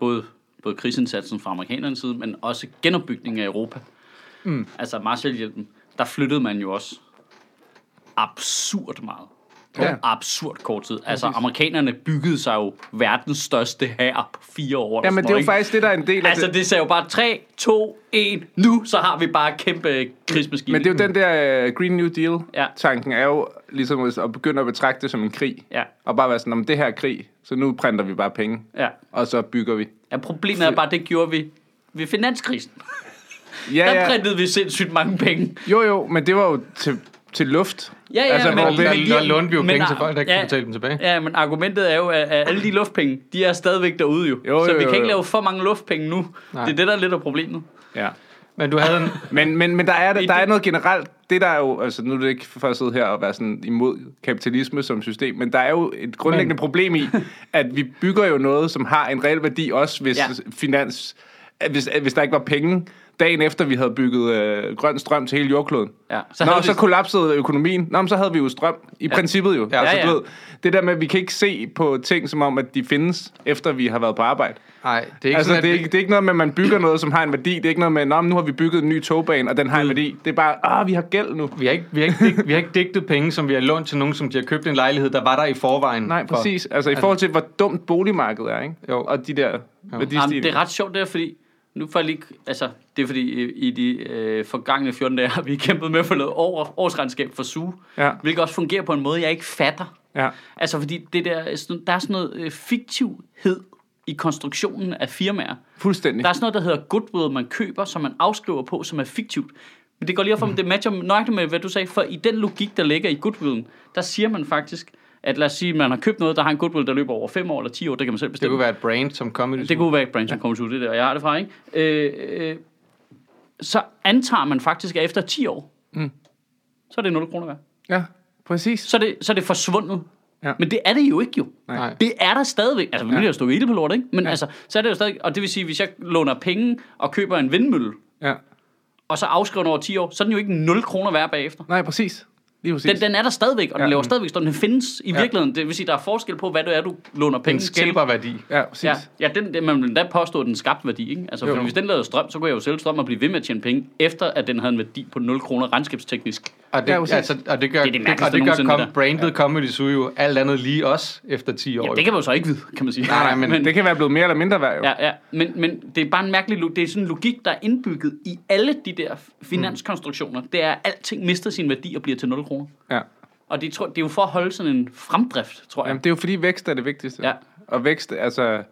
både, både krigsindsatsen fra amerikanernes side, men også genopbygningen af Europa. Mm. Altså Marshallhjælpen, der flyttede man jo også absurd meget. På Ja. absurd kort tid. Altså, amerikanerne byggede sig jo verdens største hær på fire år. Ja, men det er jo faktisk det, der er en del af Altså, det. det sagde jo bare 3, 2, 1, nu, så har vi bare kæmpe krigsmaskine. Men det er jo den der uh, Green New Ja. Deal-tanken er jo ligesom at begynde at betragte det som en krig. Ja. Og bare være sådan, om det her er krig, så nu printer vi bare penge, Ja. og så bygger vi. ja, problemet er bare, det gjorde vi ved finanskrisen. Ja, Der ja. printede vi sindssygt mange penge. Jo, jo, men det var jo til, til luft. Ja, ja, Altså, men, hvor men, Der, lånte vi jo men- penge til folk, der ikke ja, kunne betale dem tilbage. Ja, men argumentet er jo, at, alle de luftpenge, de er stadigvæk derude jo. Jo, så jo, vi jo, kan ikke jo. lave for mange luftpenge nu. Nej. Det er det, der er lidt af problemet. Ja. Men du havde en... Men, men, men der, er, der er noget generelt, det der er jo, altså nu er det ikke for at sidde her og være sådan imod kapitalisme som system, men der er jo et grundlæggende Men- problem i, at vi bygger jo noget, som har en reel værdi, også hvis ja. finans, hvis, hvis der ikke var penge, dagen efter vi havde bygget øh, grøn strøm til hele jordkloden. Ja, så Så Nå, havde så vi- kollapsede økonomien. Nå, men så havde vi jo strøm. I ja. princippet jo. Ja, altså, ja. Du ved, det der med, at vi kan ikke se på ting, som om, at de findes, efter vi har været på arbejde. Nej, det er ikke Altså, sådan, det er, ikke, det er ikke noget med, at man bygger noget, som har en værdi. Det er ikke noget med, at nu har vi bygget en ny togbane, og den har en værdi. Det er bare, ah, vi har gæld nu. vi har, ikke, vi, har ikke, digt- vi har ikke digtet penge, som vi har lånt til nogen, som de har købt en lejlighed, der var der i forvejen. Nej, for. præcis. Altså, i forhold til, hvor dumt boligmarkedet er, ikke? Jo. Og de der Jamen, værdistigninger. det er ret sjovt der, fordi nu får jeg lige, altså, det er fordi i, de øh, forgangne 14 dage har vi kæmpet med at få lavet år, årsregnskab for SUGE, Ja. hvilket også fungerer på en måde, jeg ikke fatter. Ja. Altså, fordi det der, der er sådan noget øh, fiktivhed i konstruktionen af firmaer. Fuldstændig. Der er sådan noget, der hedder goodwill, man køber, som man afskriver på, som er fiktivt. Men det går lige op for mig, det matcher nøjagtigt med, hvad du sagde, for i den logik, der ligger i goodwillen, der siger man faktisk, at lad os sige, at man har købt noget, der har en goodwill, der løber over 5 år eller 10 år, det kan man selv Det bestemme. kunne være et brand som comedy. Det kunne være et brand, som kommer ud, det der, jeg har det fra, ikke? Øh, øh, så antager man faktisk, at efter 10 år, mm. så er det 0 kroner værd. Ja, præcis. Så er det, så er det forsvundet. Ja. Men det er det jo ikke jo. Nej. Det er der stadigvæk. Altså, vi Ja. jo stå ilde på lort, ikke? Men ja. altså, så er det jo stadig... Og det vil sige, hvis jeg låner penge og køber en vindmølle, Ja. og så afskriver den over 10 år, så er den jo ikke 0 kroner værd bagefter. Nej, præcis. Lige præcis. Den, den er der stadigvæk, og den Ja. laver stadigvæk stund. Den findes i Ja. virkeligheden. Det vil sige, der er forskel på, hvad det er, du låner Den penge til. skaber værdi. Ja, præcis. Ja, ja den, den, man vil da påstå, at den skabte værdi. Ikke? Altså, Jo. hvis den lavede strøm, så kunne jeg jo sælge strøm og blive ved med at tjene penge, efter at den havde en værdi på 0 kroner regnskabsteknisk. Og det, Ja, ja, altså, og det gør, Det det det, mærkeligste og det gør nogensinde, com, det brandet ja. Comedy jo alt andet lige også efter 10 år. Jamen, det kan man jo så ikke vide, kan man sige. Nej, nej, men men Det kan være blevet mere eller mindre værd, jo. Ja, ja, men, men det er bare en mærkelig det er sådan en logik, der er indbygget i alle de der finanskonstruktioner. Det er, at alting mister sin værdi og bliver til 0 kroner. Ja. Og det, tror, det er jo for at holde sådan en fremdrift, tror jeg. Jamen, det er jo fordi vækst er det vigtigste. Ja. Og vækst, altså...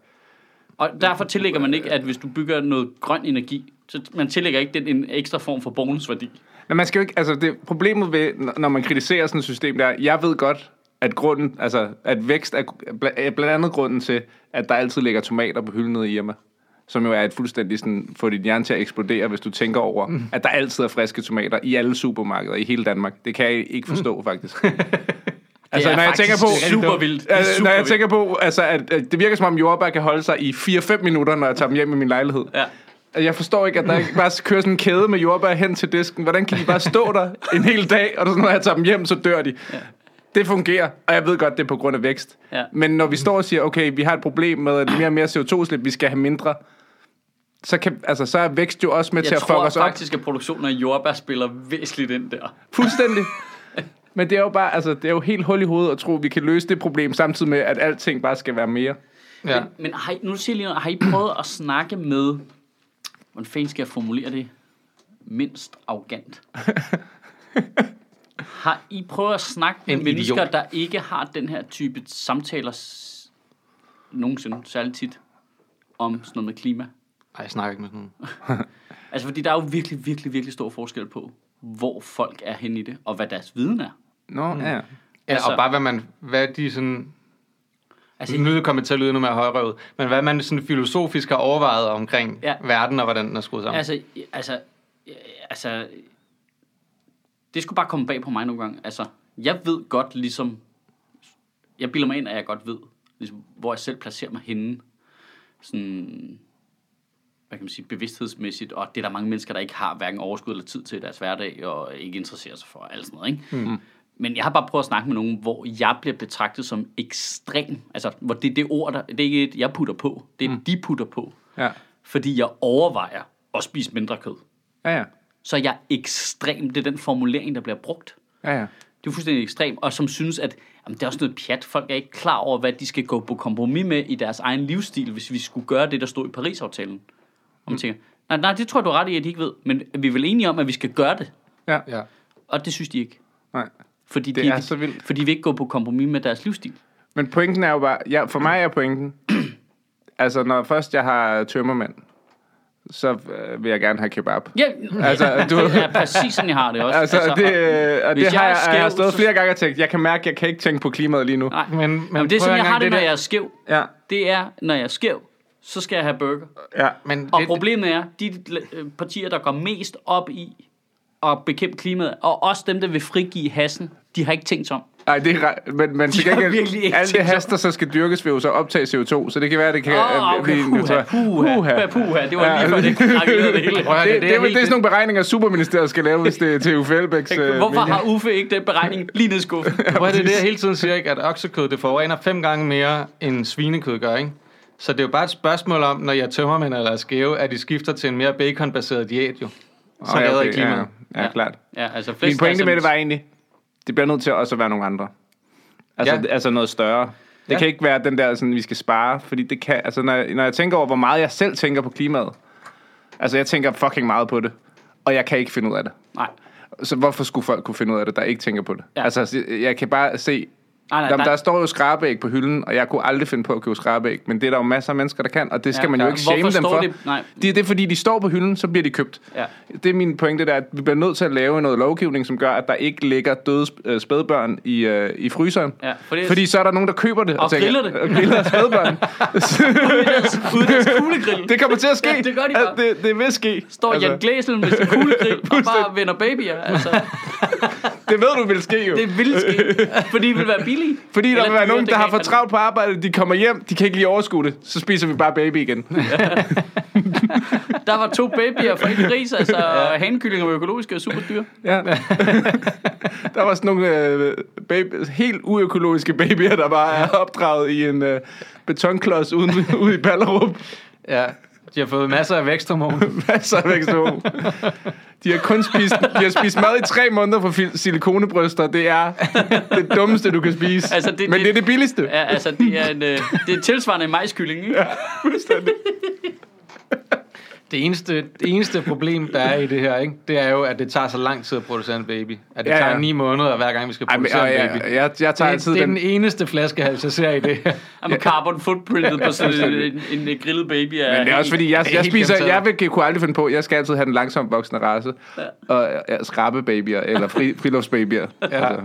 Og derfor tillægger man ikke, at hvis du bygger noget grøn energi, så man tillægger ikke den en ekstra form for bonusværdi. Men man skal jo ikke, altså det, problemet ved, når- man kritiserer sådan et system, der er, jeg ved godt, at grunden, altså at vækst er bl- er blandt andet grunden til, at der altid ligger tomater på hylden i Irma. Som jo er et fuldstændig sådan, få dit hjerne til at eksplodere, hvis du tænker over, mm. at der altid er friske tomater i alle supermarkeder i hele Danmark. Det kan jeg ikke forstå, mm. faktisk. altså, når jeg tænker på, super vildt. Altså, super når jeg tænker på, altså, at, at det virker som om jordbær kan holde sig i 4-5 minutter, når jeg tager dem hjem i min lejlighed. Ja. Jeg forstår ikke, at der ikke bare kører sådan en kæde med jordbær hen til disken. Hvordan kan de bare stå der en hel dag, og når jeg tager dem hjem, så dør de? Ja. Det fungerer, og jeg ved godt, det er på grund af vækst. Ja. Men når vi står og siger, okay, vi har et problem med mere og mere CO2-slip, vi skal have mindre, så, kan, altså, så er vækst jo også med til Jeg at fuck tror os op. faktisk, at produktionen af jordbær spiller væsentligt ind der. Fuldstændig. Men det er jo bare, altså, det er jo helt hul i hovedet at tro, at vi kan løse det problem, samtidig med, at alting bare skal være mere. Ja. Men, men har I, nu siger jeg lige noget, har I prøvet at snakke med, hvordan fanden skal jeg formulere det, mindst arrogant? har I prøvet at snakke med En mennesker, idiot. der ikke har den her type samtaler s- nogensinde, særligt tit, om sådan noget med klima? Ej, jeg snakker ikke med sådan nogen. Altså, fordi der er jo virkelig, virkelig, virkelig stor forskel på, hvor folk er henne i det, og hvad deres viden er. Nå, mm. ja. Ja, Altså- og bare hvad man, hvad de sådan, Altså, nu er det kommet til at lyde noget mere højrøvet, men hvad man sådan filosofisk har overvejet omkring Ja. verden og hvordan den er skruet sammen. Altså, altså, altså, det skulle bare komme bag på mig nogle gange. Altså, jeg ved godt ligesom, jeg bilder mig ind, at jeg godt ved, ligesom, hvor jeg selv placerer mig henne, sådan, hvad kan man sige, bevidsthedsmæssigt, og det er der mange mennesker, der ikke har hverken overskud eller tid til i deres hverdag, og ikke interesserer sig for alt sådan noget, ikke? Mm. Men jeg har bare prøvet at snakke med nogen, hvor jeg bliver betragtet som ekstrem, altså, hvor det er det ord, der, det er ikke et, jeg putter på, det er mm. de putter på, Ja. fordi jeg overvejer at spise mindre kød Ja, ja. så er jeg ekstrem. Det er den formulering, der bliver brugt. Ja, ja. Det er fuldstændig ekstrem, og som synes, at jamen, det er også noget pjat. Folk er ikke klar over, hvad de skal gå på kompromis med i deres egen livsstil, hvis vi skulle gøre det, der stod i Paris-aftalen. Og man tænker, nej, nej, det tror jeg, du er ret i, at de ikke ved. Men vi er vel enige om, at vi skal gøre det. ja. ja. Og det synes de ikke. Nej. Fordi Det de, er så vildt. Fordi vi ikke går på kompromis med deres livsstil. Men pointen er jo bare, ja, for mig er pointen, altså når først jeg har tømmermænd, så øh, vil jeg gerne have kebab. Ja, Altså, du- det er præcis sådan, jeg har det også. Altså, altså det, øh, og hvis det jeg har jeg, jeg har stået så- flere gange og tænkt, jeg kan mærke, at jeg kan ikke tænke på klimaet lige nu. Nej, Men, men, men det er sådan, jeg har det, når der- jeg er skæv. Ja, Det er, når jeg er skæv, så skal jeg have burger. ja. Men Og det, problemet er, de øh, partier, der går mest op i at bekæmpe klimaet, og også dem, der vil frigive hassen, de har ikke tænkt sig om. Nej, det er men, men til gengæld, virkelig ikke alt det haster, så skal dyrkes, vil jo så optage CO2, så det kan være, det kan Åh, øh, okay, blive... puha, puha, puha, puha, det var Ja. lige før, det krakkelerede det hele. Det, det, det, det, er sådan nogle beregninger, Superministeriet skal lave, hvis det er til Uffe Elbæks... øh, Hvorfor har Uffe ikke den beregning lige ned i skuffen? Prøv at det er det, jeg hele tiden siger, ikke? at oksekød det forurener fem gange mere, end svinekød gør. Ikke? Så det er jo bare et spørgsmål om, når jeg tømmer mænd eller er skæve, at de skifter til en mere baconbaseret diæt jo. Så Åh, ja, redder I okay, klimaet. Ja, ja, klart. Ja, altså Min pointe med det var egentlig, det bliver nødt til også at være nogle andre. Altså, Ja. altså noget større. Det Ja. kan ikke være den der, sådan, vi skal spare, fordi det kan, altså når jeg, når jeg tænker over, hvor meget jeg selv tænker på klimaet, altså jeg tænker fucking meget på det, og jeg kan ikke finde ud af det. Nej, Så hvorfor skulle folk kunne finde ud af det, der ikke tænker på det? Ja. Ja. Altså, jeg kan bare se, nej, nej, Jamen, nej. der står jo skrabæg på hylden, og jeg kunne aldrig finde på at købe skrabæg, men det er der jo masser af mennesker, der kan, og det skal Ja, man jo klar. ikke shame dem for. det- nej. Det, det er fordi, de står på hylden, så bliver de købt. Ja. Det er min pointe, der, at vi bliver nødt til at lave noget lovgivning, som gør, at der ikke ligger døde øh, spædbørn i, øh, i fryseren. Ja, for det er- Fordi så er der nogen, der køber det. Og griller det. Og griller spædbørn. Ude i deres kuglegrill. det kommer til at ske. Ja, det gør de bare. Det, det vil ske. Står Jan Glæsel med sin kuglegrill og bare vender babyer. Altså, det ved du vil ske jo. det vil ske, fordi det vil være billigt. Fordi der Eller vil være dyre, nogen, der har for travlt på arbejde, de kommer hjem, de kan ikke lige overskue det, så spiser vi bare baby igen. Der var to babyer fra en gris, altså ja. hankyllinger var økologiske og super dyr. Ja. der var sådan nogle øh, baby, helt uøkologiske babyer, der bare er opdraget i en øh, betonklods uden, ude i Ballerup. Ja, de har fået masser af væksthormon. Masser af væksthormon. De har kun spist, de har spist mad i tre måneder for silikonebryster. Det er det dummeste, du kan spise. Altså, det- Men det- det er det billigste. Ja, altså, det er, en, øh, det er tilsvarende en majskylling, ikke? Ja. Det eneste, det eneste problem, der er i det her, ikke, det er jo, at det tager så lang tid at producere en baby. At det Ja, ja, ja. tager ni måneder, hver gang vi skal Ej, men, producere en baby. jeg, jeg, jeg tager det, altid det er den... den eneste flaskehals, jeg ser i det her. Jamen, carbon footprintet på sådan en, en, en grillet baby er... Men det er også fordi, jeg, jeg spiser, jeg vil, kunne aldrig finde på, jeg skal altid have den langsomt voksende race. Og ja, skrabebabyer, eller fri, friluftsbabyer. Ja. Altså.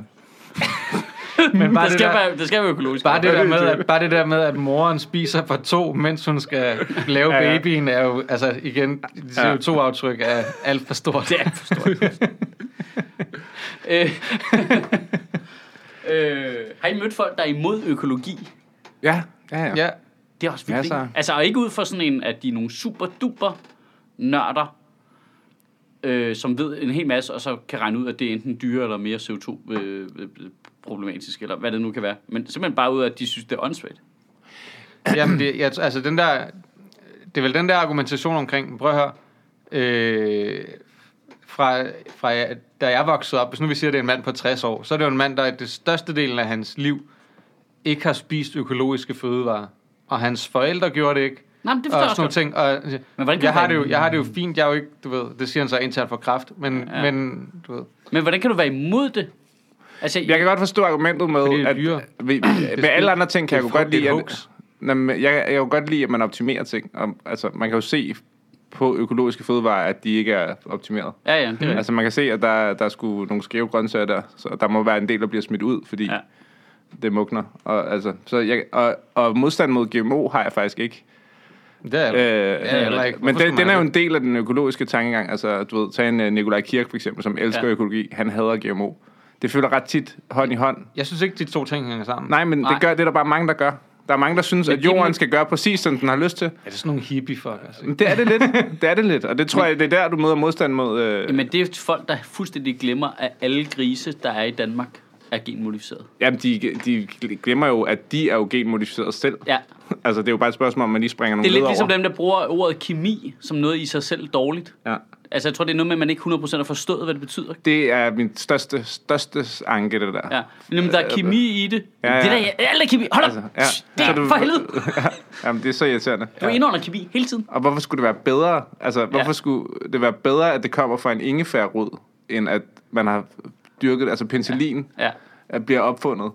Men bare det, det, skal der, være, det skal være økologisk. bare, det Ja, der det med, at, bare det der med, at moren spiser for to, mens hun skal lave Ja, ja. babyen, er jo, altså igen, CO2-aftryk er alt for stort. Det er for stort. øh, øh, har I mødt folk, der er imod økologi? Ja, ja, ja. Ja, Det er også vildt, ikke? Altså, og ikke ud for sådan en, at de er nogle super duper nørder, øh, som ved en hel masse, og så kan regne ud, at det er enten dyre eller mere CO2 øh, øh, problematisk, eller hvad det nu kan være. Men simpelthen bare ud af, at de synes, det er åndssvagt. Jamen, det, jeg, altså den der, det er vel den der argumentation omkring, prøv at høre, øh, fra, fra da jeg voksede op, hvis nu vi siger, at det er en mand på 60 år, så er det jo en mand, der i det største delen af hans liv ikke har spist økologiske fødevarer. Og hans forældre gjorde det ikke. Nej, men det forstår og sådan ting. Og, Men hvordan kan jeg, har det jo, jeg har det jo fint, jeg er jo ikke, du ved, det siger han så indtil han får kraft, men, ja. men du ved, Men hvordan kan du være imod det? Altså, Jeg kan godt forstå argumentet med, Fordi det er at dyrere. ved, ved alle andre ting kan jeg jo godt lide, at, hoax. Nå, men jeg, jeg kan jo godt lide, at man optimerer ting. Og, altså, man kan jo se på økologiske fødevarer, at de ikke er optimeret. ja, ja, det er. Altså, man kan se, at der, der er sgu nogle skæve grøntsager der, så der må være en del, der bliver smidt ud, fordi Ja. det mugner. Og, altså, så jeg, og, og modstand mod GMO har jeg faktisk ikke. det er Øh, ja, heller ikke. men den, den er jo en del af den økologiske tankegang. Altså, du ved, tag en uh, Nikolaj Kirk for eksempel, som elsker ja. økologi. Han hader GMO. Det føler ret tit hånd i hånd. Jeg synes ikke, de to ting hænger sammen. Nej, men Nej. det gør det er der bare mange, der gør. Der er mange, der synes, at jorden skal gøre præcis, som den har lyst til. Er det sådan nogle hippie fuck, altså? Men det er det lidt. Det er det lidt. Og det tror jeg, det er der, du møder modstand mod... Øh... Men det er folk, der fuldstændig glemmer, at alle grise, der er i Danmark, er genmodificeret. Jamen, de, de glemmer jo, at de er jo genmodificeret selv. Ja. Altså, det er jo bare et spørgsmål, om man lige springer Det nogle er lidt ligesom over. dem, der bruger ordet kemi som noget i sig selv dårligt. Ja. Altså, jeg tror, det er noget med, at man ikke 100% har forstået, hvad det betyder. Det er min største, største anke, det der. Ja. Men jamen, der er kemi i det. Ja, ja. Det der, alt er kemi. Hold op! Altså, ja. ja. Det er du- for helvede. Jamen, det er så irriterende. Du indeholder kemi hele tiden. Og hvorfor skulle det være bedre? Altså, hvorfor Ja. skulle det være bedre, at det kommer fra en ingefærrod, end at man har dyrket, altså penicillin, Ja. at bliver opfundet?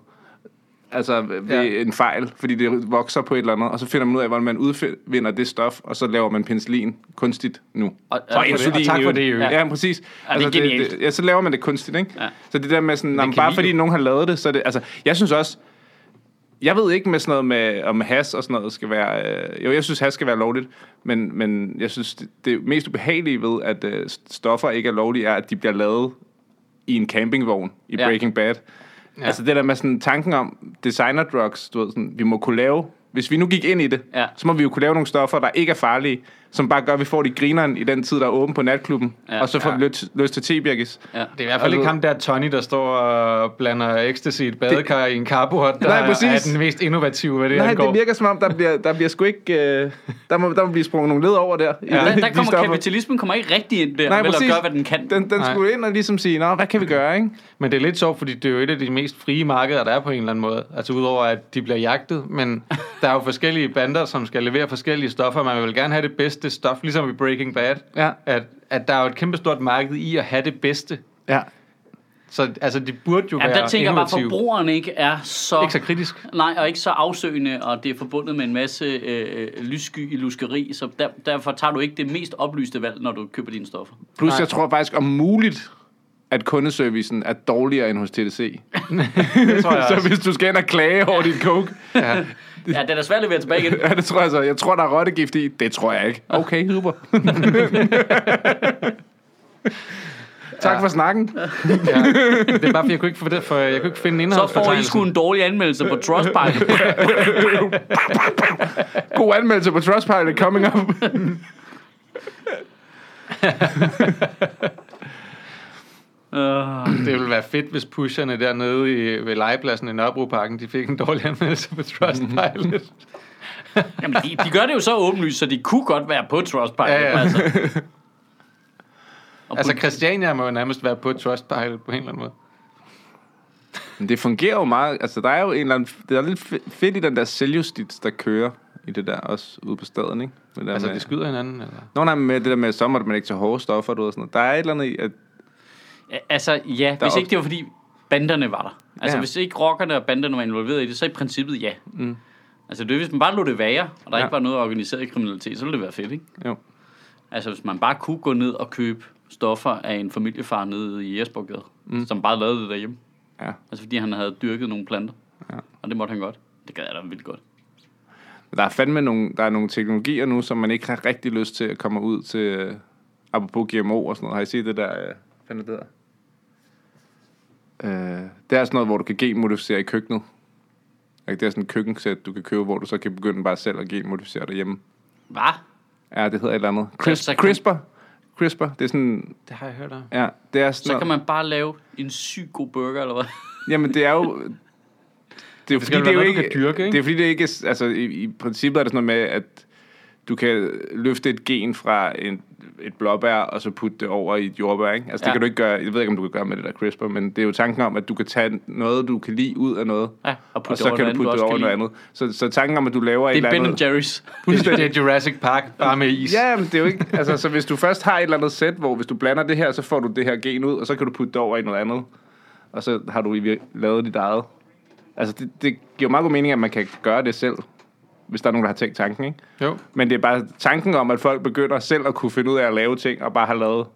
Altså ved Ja. ja. en fejl, fordi det vokser på et eller andet, og så finder man ud af, hvordan man udvinder det stof, og så laver man penicillin kunstigt nu. Og, Og tak for det, og tak for det, øvrigt. Ja, præcis. Altså, Ja, det er genialt. det, ja, så laver man det kunstigt, ikke? Ja. Så det der med sådan, jamen, bare fordi jo. nogen har lavet det, så er det, altså, jeg synes også, jeg ved ikke med sådan noget med, om has og sådan noget skal være, øh, jo, jeg synes has skal være lovligt, men, men jeg synes, det, det mest ubehagelige ved, at øh, stoffer ikke er lovlige, er, at de bliver lavet i en campingvogn i Ja. Breaking Bad. Ja. Altså det der med sådan tanken om designer drugs, du ved, sådan, vi må kunne lave, hvis vi nu gik ind i det, Ja. så må vi jo kunne lave nogle stoffer, der ikke er farlige, som bare gør, at vi får de grineren i den tid, der er åben på natklubben, Ja. og så får Ja. vi lyst, lyst til tebirkis. Ja. Det er i hvert fald ikke ham der Tony, der står og blander ecstasy i et badekar i en carport, der Nej, præcis. er den mest innovative, hvad det Nej, angår. det virker som om, der bliver, der bliver sgu ikke... Øh, der, må, der må blive sprunget nogle led over der. i Ja, der, de der kommer stoffer. kapitalismen kommer ikke rigtig ind der, Nej, vel, og præcis. gør, hvad den kan. Den, den Nej. skulle ind og ligesom sige, Nå, hvad kan vi gøre, ikke? Men det er lidt sjovt, fordi det er jo et af de mest frie markeder, der er på en eller anden måde. Altså udover at de bliver jagtet, men der er jo forskellige bander, som skal levere forskellige stoffer. Man vil gerne have det bedste stof, ligesom i Breaking Bad. Ja. At, at der er jo et kæmpestort marked i at have det bedste. Ja. Så altså, de burde jo Ja, være der tænker jeg bare, at forbrugeren ikke er så... Ikke så kritisk. Nej, og ikke så afsøgende, og det er forbundet med en masse øh, lyssky i luskeri, så der, derfor tager du ikke det mest oplyste valg, når du køber dine stoffer. Plus, Nej. jeg tror faktisk om muligt, at kundeservicen er dårligere end hos TDC. Det tror jeg så også. hvis du skal ind og klage over dit coke, Ja. Ja, det er svært at levere tilbage igen. ja, det tror jeg så. Jeg tror, der er rottegift i. Det tror jeg ikke. Okay, super. tak for snakken. Ja. Det er bare, fordi jeg kunne ikke, få det, for jeg kunne ikke finde Så får I sgu en dårlig anmeldelse på Trustpilot. God anmeldelse på Trustpilot coming up. Uh, Det ville være fedt, hvis pusherne dernede i, ved legepladsen i Nørrebroparken, de fik en dårlig anmeldelse på Trustpilot. jamen, de, de gør det jo så åbenlyst, så de kunne godt være på Trustpilot. Ja, ja. Altså. Og altså Christiania må jo nærmest være på Trustpilot på en eller anden måde. Men det fungerer jo meget. Altså, der er jo en eller anden... Det er lidt fe- fedt i den der selvjustits, der kører i det der også ude på staden, ikke? Det der Altså, med, de skyder hinanden, eller? Nå, nej, med det der med, så må man ikke tage hårde stoffer, du ved, og sådan noget. Der er et eller andet i, at Altså, ja, hvis op- ikke det var fordi banderne var der. Altså, Ja. hvis ikke rockerne og banderne var involveret i det, så i princippet ja. Mm. Altså, det hvis man bare lå det være, og der Ja. ikke var noget organiseret kriminalitet, så ville det være fedt, ikke? jo, Altså, hvis man bare kunne gå ned og købe stoffer af en familiefar nede i Jesborgade, mm. som bare lavede det derhjemme. ja. Altså, fordi han havde dyrket nogle planter. Ja. Og det måtte han godt. Det gad jeg da vildt godt. Der er fandme nogle, der er nogle teknologier nu, som man ikke har rigtig lyst til at komme ud til, uh, apropos GMO og sådan noget. Har I set det der, fanden er det der? Uh, det er sådan noget, hvor du kan genmodificere i køkkenet. Ikke? Det er sådan et køkkensæt, du kan købe, hvor du så kan begynde bare selv at genmodificere derhjemme. Hvad? Ja, det hedder et eller andet. Crisp, kan- CRISPR. CRISPR, det er sådan, Det har jeg hørt om. ja, det er sådan Så kan man bare lave en syg god burger, eller hvad? Jamen, det er jo... Det er jo Det fordi, skal det er jo noget, ikke, dyrke, ikke? Det er fordi, det ikke. Altså, i, i princippet er det sådan noget med, at du kan løfte et gen fra en, et blåbær, og så putte det over i et jordbær, ikke? Altså, det Ja. kan du ikke gøre... Jeg ved ikke, om du kan gøre med det der CRISPR, men det er jo tanken om, at du kan tage noget, du kan lide ud af noget, Ja, og putte og det så kan du putte andet, det over noget andet. Så, så tanken om, at du laver et lide. Det eller er Ben andet... Jerry's. Det er Jurassic Park, bare med is. Ja, men det er jo ikke... Altså, så hvis du først har et eller andet sæt, hvor hvis du blander det her, så får du det her gen ud, og så kan du putte det over i noget andet. Og så har du lavet dit eget. Altså, det, det giver meget god mening, at man kan gøre det selv, hvis der er nogen, der har tænkt tanken, ikke? Jo. Men det er bare tanken om, at folk begynder selv at kunne finde ud af at lave ting, og bare har lavet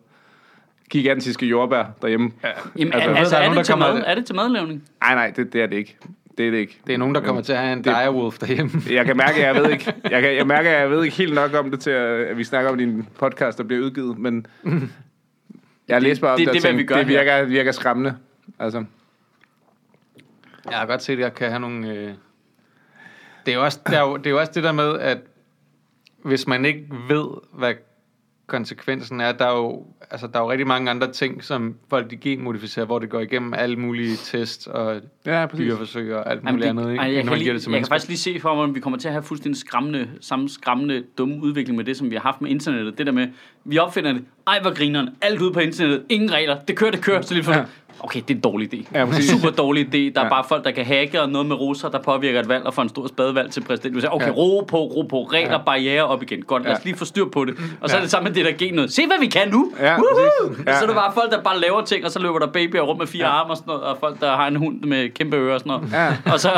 gigantiske jordbær derhjemme. Ja. Jamen, Altså, altså, altså der er er, det til mad? er det til madlavning? Nej, nej, det, det er det ikke. Det er det ikke. Det er nogen, der kommer til at have en Det- direwolf derhjemme. Jeg kan mærke, at jeg ved ikke, jeg, kan, jeg mærker, at jeg ved ikke helt nok om det til, at, at vi snakker om din podcast, der bliver udgivet, men jeg har læst bare om det- det, det er, og vi gør det virker, virker skræmmende. Altså, Jeg har godt set, at jeg kan have nogle... Øh... Det, er jo også, det, er jo, det er jo også det der med, at hvis man ikke ved, hvad konsekvensen er, der er jo, altså, der er jo rigtig mange andre ting, som folk de genmodificerer, hvor det går igennem alle mulige test og ja, præcis. dyreforsøg og alt Jamen, muligt det, andet, ikke? ej, jeg, kan lige, det jeg kan faktisk lige se for mig, om vi kommer til at have fuldstændig skræmmende, samme skræmmende, dumme udvikling med det, som vi har haft med internettet. Det der med, vi opfinder det, ej hvor grineren, alt ude på internettet, ingen regler, det kører, det kører, så lige for, Ja. Okay, det er en dårlig idé. Ja, præcis. Super dårlig idé. Der er Ja. bare folk, der kan hacke og noget med russer, der påvirker et valg og får en stor spadevalg til præsident. Du siger, okay, Ja. ro på, ro på, regler, Ja. barriere op igen. Godt, lad os Ja. lige få styr på det. Og så Ja. er det samme med det der gen noget. Se, hvad vi kan nu! Ja, Woohoo! Ja. Så er det bare folk, der bare laver ting, og så løber der babyer rundt med fire arme og sådan noget, og folk, der har en hund med kæmpe ører og sådan noget. Ja. Og så,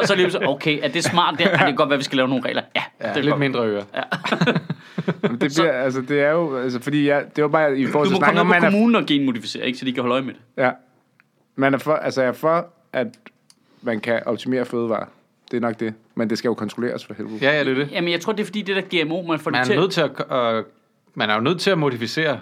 og så lige så, okay, er det smart? Det, ej, det kan godt være, vi skal lave nogle regler. Ja, Ja, det er lidt godt. mindre ører. Men det, bliver, altså, det er jo, altså, fordi jeg, det var bare i forhold Du til må snakken komme om, ned på kommunen og genmodificere, ikke, så de kan holde øje med det. ja, man er for, altså, jeg er for, at man kan optimere fødevarer. Det er nok det. Men det skal jo kontrolleres for helvede. Ja, ja, det er det. Jamen, jeg tror, det er fordi, det der GMO, man får Man det er til... nødt til at, øh, man er jo nødt til at modificere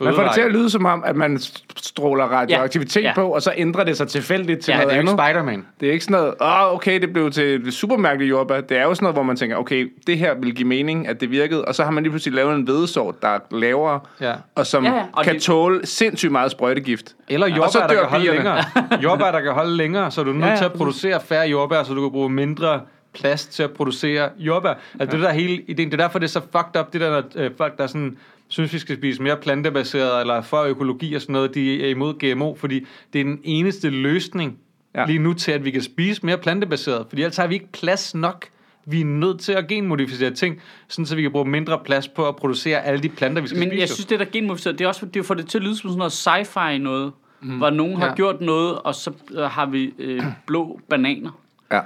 Man får det til at lyde som om, at man stråler radioaktivitet Ja. ja. på, og så ændrer det sig tilfældigt til Ja, noget det er jo andet. ikke Spider-Man. Det er ikke sådan noget, åh, oh, okay, det blev til supermærkeligt jordbær. Det er jo sådan noget, hvor man tænker, okay, det her vil give mening, at det virkede, og så har man lige pludselig lavet en hvedesort, der er lavere, Ja. og som Ja, ja, ja, ja. og kan det- tåle sindssygt meget sprøjtegift. Eller Og så jordbær, der dør kan holde bierne. længere. jordbær, der kan holde længere, så er du nødt Ja, ja, til at præcis. producere færre jordbær, så du kan bruge mindre plads til at producere jordbær. Altså det der hele ideen, det er derfor, det er så fucked up, det der, når øh, folk, der sådan, synes, vi skal spise mere plantebaseret, eller for økologi og sådan noget, de er imod GMO, fordi det er den eneste løsning ja. Lige nu til, at vi kan spise mere plantebaseret, fordi ellers har vi ikke plads nok. Vi er nødt til at genmodificere ting, sådan så vi kan bruge mindre plads på at producere alle de planter, vi skal Men spise. jeg synes, det der genmodificeret, det er også det er for det til at lyde som sådan noget sci-fi noget, mm. hvor nogen har Ja. gjort noget, og så øh, har vi øh, blå bananer. Ja.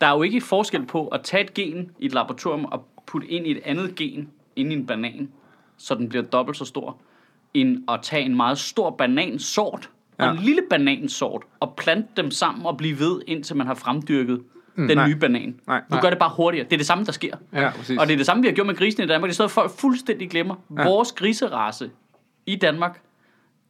Der er jo ikke forskel på at tage et gen i et laboratorium og putte ind i et andet gen ind i en banan, så den bliver dobbelt så stor, end at tage en meget stor banansort og Ja. en lille banansort og plante dem sammen og blive ved, indtil man har fremdyrket den nej. nye banan. Nej. Du gør det bare hurtigere. Det er det samme, der sker. Ja, præcis. Og det er det samme, vi har gjort med grisene i Danmark. Det er sådan, at folk fuldstændig glemmer. Ja. Vores griserace i Danmark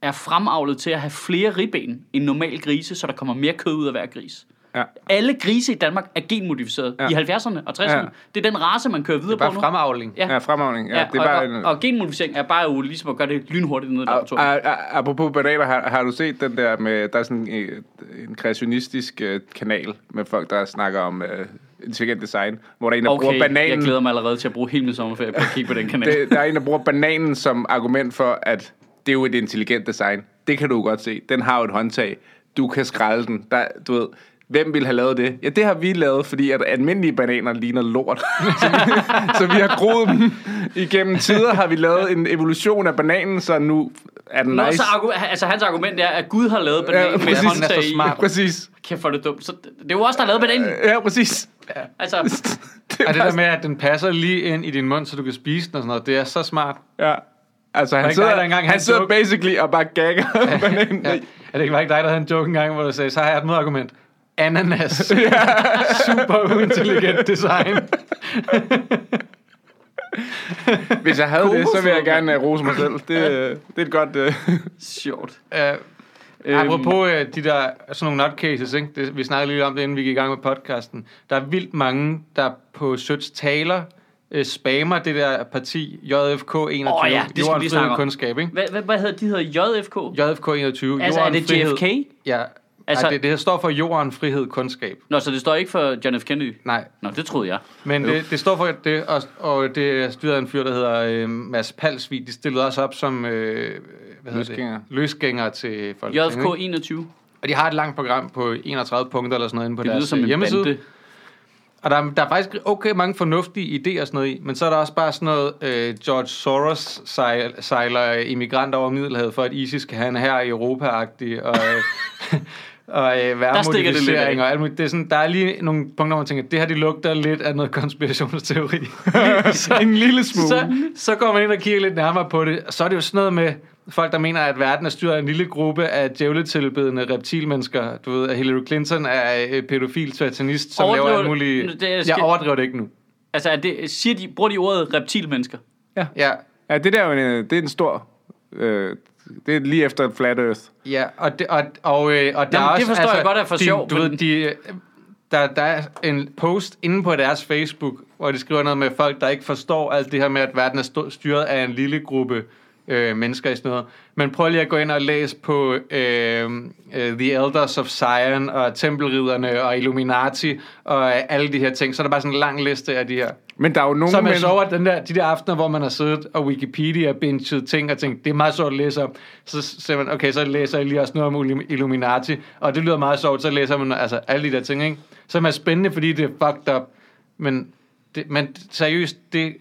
er fremavlet til at have flere ribben end normal grise, så der kommer mere kød ud af hver gris. Ja. Alle grise i Danmark er genmodificeret Ja. i 70'erne og 60'erne. Ja. Det er den race, man kører videre Bare på nu. fremavling. Ja. Ja, fremavling. Ja, Ja, det er bare og, en, og, og genmodificering er bare jo ligesom at gøre det lynhurtigt nede i Og, laboratoriet. og, og, apropos bananer, har, har du set den der med, der er sådan en, en kreationistisk uh, kanal med folk, der snakker om uh, intelligent design, hvor der er en, der Okay, bruger jeg bananen, glæder mig allerede til at bruge hele min sommerferie på at kigge på den kanal. det, der er en, der bruger bananen som argument for, at det er jo et intelligent design. Det kan du godt se. Den har jo et håndtag. Du kan skralde den. Der, du ved, hvem ville have lavet det? Ja, det har vi lavet, fordi at almindelige bananer ligner lort. så, vi, så vi har groet dem. Igennem tider har vi lavet en evolution af bananen, så nu er den Nå, nice. så argu- altså, hans argument er, at Gud har lavet bananen Ja, med præcis. håndtag Den er så i. smart. Præcis. Kæft, er det dumt. Så det, det er jo også der har lavet bananen. Ja, præcis. Altså, Og det der med, at den passer lige ind i din mund, så du kan spise den og sådan noget, det er så smart. Ja. Altså, han ikke sidder, dig, der engang han han sidder joke? basically og bare gagger bananen. Ja. Er det ikke ikke dig, der havde en joke engang, hvor du sagde, så har jeg et modargument. Ananas. Super uintelligent design. Hvis jeg havde det, så vil jeg gerne uh, rose mig selv. Det, øh, det er et godt... Uh, sjovt. Uh, apropos uh, de der, sådan nogle nutcases, ikke? Det, vi snakkede lige om det, inden vi gik i gang med podcasten. Der er vildt mange, der på Søds taler uh, spammer det der parti JFK 21. Åh ja, det skal vi Frihed, snakke om. Kundskab, ikke? Hvad, hvad, hvad hedder de? hedder JFK? JFK 21. Altså, er Jorden, det Frihed. JFK? Ja. Altså- Nej, det, det her står for Jorden, Frihed, Kundskab. Nå, så det står ikke for John F. Kennedy? Nej, Nå, det troede jeg. Men det, det står for det, og, og det er styret af en fyr, der hedder øh, Mads Palsvig. De stillede også op som øh, hvad hedder Løsgængere. Det? løsgængere til folk. JFK 21. Og de har et langt program på 31 punkter eller sådan noget inde på Det deres som en hjemmeside. bande. Og der, er- der er faktisk okay mange fornuftige idéer og sådan noget i, men så er der også bare sådan noget, øh, George Soros sejl, sejler immigranter over Middelhavet, for at ISIS kan have en her i Europa-agtig, og, øh, og øh, det værmodificering og alt muligt. Det er sådan, der er lige nogle punkter, hvor man tænker, det her de lugter lidt af noget konspirationsteori. en lille smule. så, så går man ind og kigger lidt nærmere på det, og så er det jo sådan noget med folk, der mener, at verden er styret af en lille gruppe af djævletilbedende reptilmennesker. Du ved, at Hillary Clinton er øh, pædofil satanist, som Overdriver laver alt du- muligt... det Jeg skal- overdriver det ikke nu. Altså, er det, siger de, bruger de ordet reptilmennesker? Ja, Ja, det der er jo en, det er en stor... Øh, det er lige efter Flat Earth. ja og, det, og, og, øh, og der Jamen, er også, det forstår jeg godt er for de, sjov, Du men- ved, de, øh, der, der er en post inde på deres Facebook, hvor de skriver noget med folk, der ikke forstår alt det her med, at verden er styret af en lille gruppe øh, mennesker i sådan noget. Men prøv lige at gå ind og læse på øh, øh, The Elders of Zion og Tempelridderne og Illuminati og alle de her ting. Så er der bare sådan en lang liste af de her. Men der er jo nogle Så man men- sover den der, de der aftener, hvor man har siddet og Wikipedia binget ting og tænkt, det er meget sjovt at læse om. Så siger man, okay, så læser jeg lige også noget om Illu- Illuminati, og det lyder meget sjovt, så læser man altså alle de der ting, ikke? Som er spændende, fordi det er fucked up. Men, det, men seriøst, det,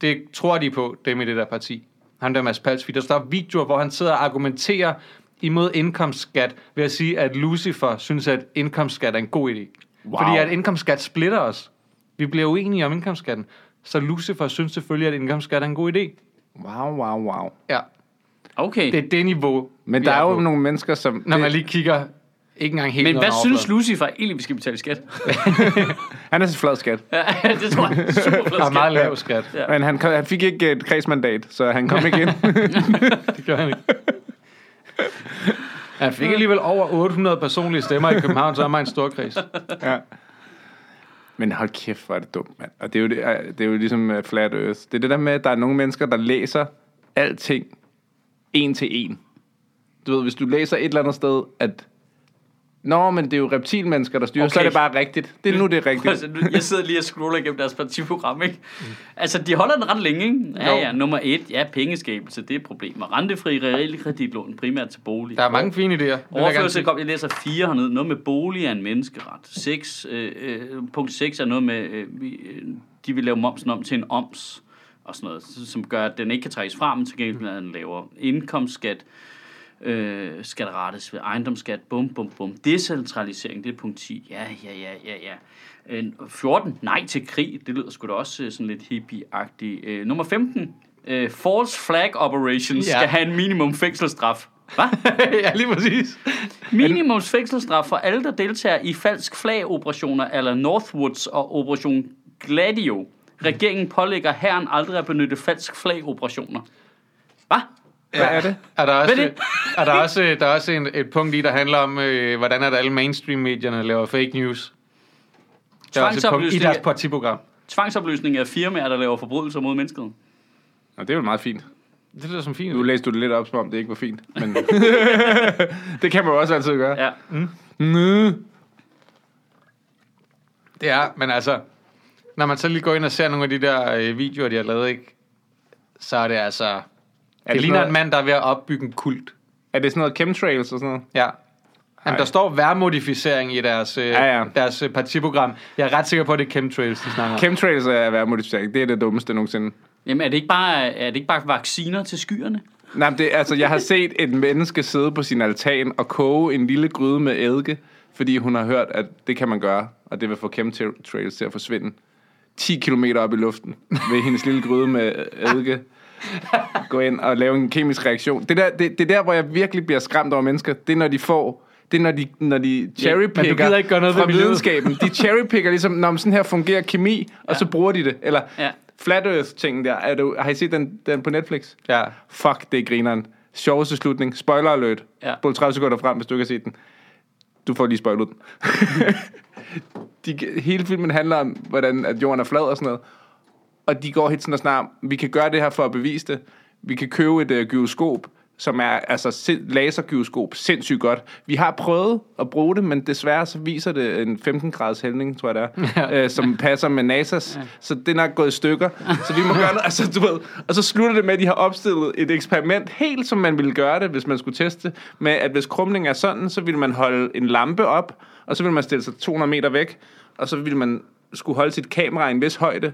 det tror de på, dem i det der parti. Han der Mads Palsvig. Der står videoer, hvor han sidder og argumenterer imod indkomstskat ved at sige, at Lucifer synes, at indkomstskat er en god idé. Wow. Fordi at indkomstskat splitter os. Vi bliver uenige om indkomstskatten. Så Lucifer synes selvfølgelig, at indkomstskat er en god idé. Wow, wow, wow. Ja, Okay. det er det niveau, Men der er jo på. nogle mennesker, som... Når det, man lige kigger ikke engang helt Men hvad synes. Lucifer egentlig, vi skal betale skat? Han er så flad skat. Ja, det tror jeg. Super er skat. meget lav skat. Ja. Men han, han fik ikke et kredsmandat, så han kom ikke ind. Det gør han ikke. Han fik alligevel over 800 personlige stemmer i København, så er man en stor kreds. ja. Men hold kæft, hvor er det dumt, mand. Og det er jo, det, det er jo ligesom uh, Flat Earth. Det er det der med, at der er nogle mennesker, der læser alting en til en. Du ved, hvis du læser et eller andet sted, at Nå, men det er jo reptilmennesker, der styrer, okay. så er det bare rigtigt. Det er nu, det er rigtigt. Altså, nu- jeg sidder lige og scroller igennem deres partiprogram, ikke? Altså, de holder den ret længe, ikke? Ja, Jo. ja, nummer et, ja, pengeskabelse, det er problemer. Rentefri realkreditlån, primært til bolig. Der er mange fine idéer. Overførsel, kom, jeg læser fire hernede. Noget med bolig er en menneskeret. 6, øh, øh, punkt 6 er noget med, øh, vi, øh, de vil lave momsen om til en oms, og sådan noget, som gør, at den ikke kan trækkes fra, men til gengæld er den lavere. Indkomstskat, øh, skatterates ved ejendomsskat, bum, bum, bum. Decentralisering, det er punkt 10. Ja, ja, ja, ja, ja. Øh, 14, nej til krig. Det lyder sgu da også øh, sådan lidt hippie-agtigt. Øh, nummer 15, øh, false flag operations Ja. skal have en minimum fængselsstraf. Hvad? ja, lige præcis. Minimums fængselsstraf for alle, der deltager i falsk flagoperationer eller Northwoods og Operation Gladio. Regeringen pålægger herren aldrig at benytte falsk flagoperationer. Hvad? Hvad er det? Er der også, Hvad er det? Og der er også, der er også en, et punkt i, der handler om, øh, hvordan er det alle mainstream-medierne laver fake news. Der er også et punkt i deres af- partiprogram. Tvangsopløsning af firmaer, der laver forbrydelser mod menneskeheden. Nå, det er jo meget fint. Det lyder som fint. Nu læste du det lidt op, som om det ikke var fint. Men det kan man jo også altid gøre. Ja. Mm. Det er, men altså, når man så lige går ind og ser nogle af de der øh, videoer, de har lavet, ikke, så er det altså... Er Det, det, ligner sådan en noget, mand, der er ved at opbygge en kult. er det sådan noget chemtrails og sådan noget? Ja. Jamen, der står værmodificering i deres, øh, Ja, ja. deres øh, partiprogram. Jeg er ret sikker på, at det er chemtrails, de snakker om. Chemtrails er værmodificering. Det er det dummeste nogensinde. Jamen, er det ikke bare, er det ikke bare vacciner til skyerne? Nej, men det, altså, jeg har set et menneske sidde på sin altan og koge en lille gryde med eddike, fordi hun har hørt, at det kan man gøre, og det vil få chemtrails til at forsvinde. 10 km op i luften ved hendes lille gryde med eddike. Gå ind og lave en kemisk reaktion. Det, der, det, det er der, hvor jeg virkelig bliver skræmt over mennesker. Det er, når de får... Det er, når de, når de cherrypicker gider ikke gøre noget fra videnskaben. De cherrypicker ligesom, når sådan her fungerer kemi, og Ja. så bruger de det. Eller Ja. Flat Earth-tingen der. Er du, har I set den, den på Netflix? Ja. Fuck, det er grineren. Sjoveste slutning. Spoiler alert. Ja. Spol 30 sekunder frem, hvis du ikke har set den. Du får lige spoilet den. de, hele filmen handler om, hvordan at jorden er flad og sådan noget. Og de går helt sådan og snart, vi kan gøre det her for at bevise det. Vi kan købe et uh, gyroskop, som er altså lasergyroskop, sindssygt godt. Vi har prøvet at bruge det, men desværre så viser det en 15 graders hældning, tror jeg det er, øh, som passer med NASA's. Så det er nok gået i stykker. Så vi må gøre noget, altså du ved. Og så slutter det med, at de har opstillet et eksperiment, helt som man ville gøre det, hvis man skulle teste, med at hvis krumningen er sådan, så ville man holde en lampe op, og så ville man stille sig 200 meter væk, og så ville man skulle holde sit kamera i en vis højde.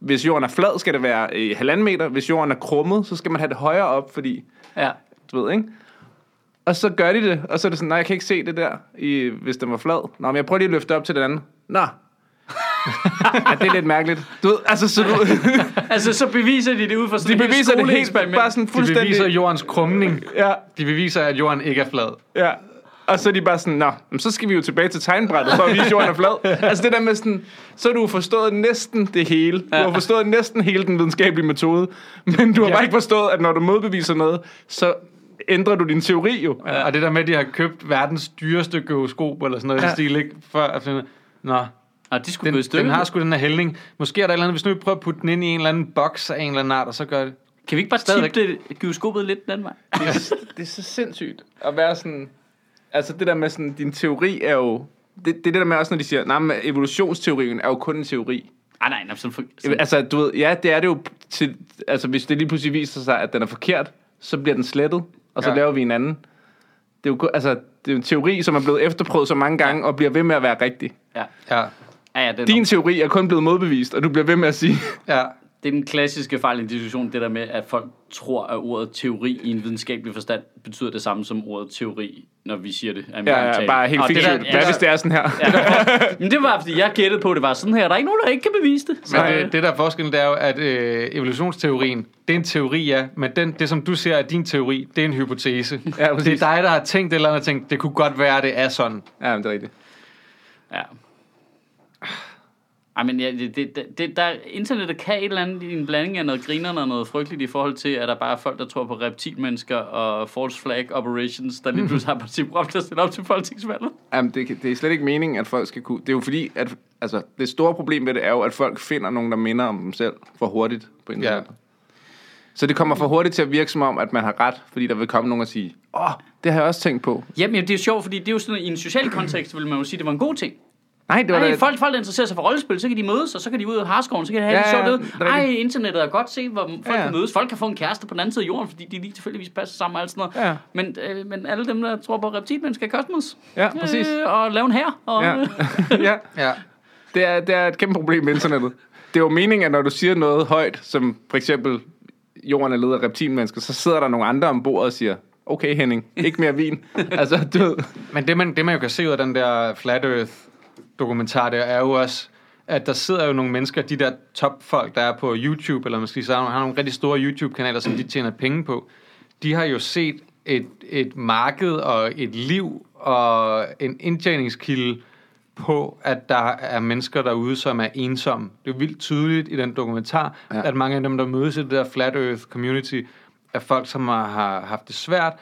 Hvis jorden er flad, skal det være i halvanden meter. Hvis jorden er krummet, så skal man have det højere op, fordi Ja. du ved, ikke? Og så gør de det, og så er det sådan, nej, jeg kan ikke se det der, i, hvis den var flad. Nå, men jeg prøver lige at løfte op til den anden. Nå. ja, det er lidt mærkeligt. Du ved, altså, så du, Altså, så beviser de det ud fra de sådan et beviser det helt, bare sådan De fuldstændig. beviser jordens krumning. Ja, De beviser, at jorden ikke er flad. ja. Og så er de bare sådan, nå, men så skal vi jo tilbage til tegnbrættet for at vise, jorden er flad. Altså det der med sådan, så har du forstået næsten det hele. Du har forstået næsten hele den videnskabelige metode. Men du har Ja. bare ikke forstået, at når du modbeviser noget, så ændrer du din teori jo. Ja. Og det der med, at de har købt verdens dyreste gyroskop, eller sådan noget ja. Stil, ikke? For at finde, nå, Og de skulle den, stykker. den har sgu den her hældning. Måske er der et eller andet, hvis nu vi prøver at putte den ind i en eller anden boks af en eller anden art, og så gør det. Kan vi ikke bare Stadigvæk. tippe det gyroskopet lidt den anden vej? det, er, det er så sindssygt at være sådan... Altså det der med sådan, din teori er jo... Det, det er det der med også, når de siger, nej, men evolutionsteorien er jo kun en teori. Ah, nej, nej, sådan, for, sådan, Altså, du ved, ja, det er det jo til... Altså, hvis det lige pludselig viser sig, at den er forkert, så bliver den slettet, og så Ja. ja. laver vi en anden. Det er jo, altså, det er jo en teori, som er blevet efterprøvet så mange gange, og bliver ved med at være rigtig. ja. Ja, Ja, ja, det er, Din Din... teori er kun blevet modbevist, og du bliver ved med at sige... ja. Det er den klassiske fejl i diskussion, det der med, at folk tror, at ordet teori i en videnskabelig forstand betyder det samme som ordet teori, når vi siger det. Ja, ja, tale. bare helt det der- fiktivt. Hvad hvis det er sådan her? Men det var, fordi jeg gættede på, at det var sådan her. Der er ikke nogen, der ikke kan bevise det. Så, Men det, det der er forskellen, det er jo, at øh, evolutionsteorien, det er en teori, ja, men den, det som du ser er din teori, det er en hypotese. Ja, det præcis. er dig, der har tænkt et eller andet og tænkt, det kunne godt være, at det er sådan. Ja, men det er rigtigt. Ja. Ej, men ja, det, det, det, der, internettet kan et eller andet i en blanding af noget grinerne og noget frygteligt i forhold til, at der bare er folk, der tror på reptilmennesker og false flag operations, der lige pludselig har partiprogram til at stille op til folketingsvalget. Jamen, det, det er slet ikke meningen, at folk skal kunne... Det er jo fordi, at altså, det store problem ved det er jo, at folk finder nogen, der minder om dem selv for hurtigt på internettet. Ja. Så det kommer for hurtigt til at virke som om, at man har ret, fordi der vil komme nogen og sige, åh, oh, det har jeg også tænkt på. Jamen, det er jo sjovt, fordi det er jo sådan, i en social kontekst, vil man jo sige, at det var en god ting. Nej, det var Nej, da... folk, folk der interesserer sig for rollespil, så kan de mødes, og så kan de ud af harskoven, så kan de have Ja, det sjovt ud. Ej, internettet er godt se, hvor folk Ja. kan mødes. Folk kan få en kæreste på den anden side af jorden, fordi de lige tilfældigvis passer sammen og alt sådan noget. Ja. Men, øh, men alle dem, der tror på reptilmennesker i kosmos, Ja, præcis. øh, og lave en her. Og, Ja. ja, Ja. det er, det er et kæmpe problem med internettet. Det er jo meningen, at når du siger noget højt, som for eksempel, jorden er ledet af reptilmennesker, så sidder der nogle andre om bordet og siger, okay Henning, ikke mere vin. altså, du ved... Men det man, det, man jo kan se ud af den der Flat Earth dokumentar, der er jo også, at der sidder jo nogle mennesker, de der topfolk, der er på YouTube, eller måske så har nogle rigtig store YouTube-kanaler, som de tjener penge på. De har jo set et, et marked og et liv og en indtjeningskilde på, at der er mennesker derude, som er ensomme. Det er vildt tydeligt i den dokumentar, Ja. ja. at mange af dem, der mødes i det der Flat Earth community, er folk, som har, har haft det svært,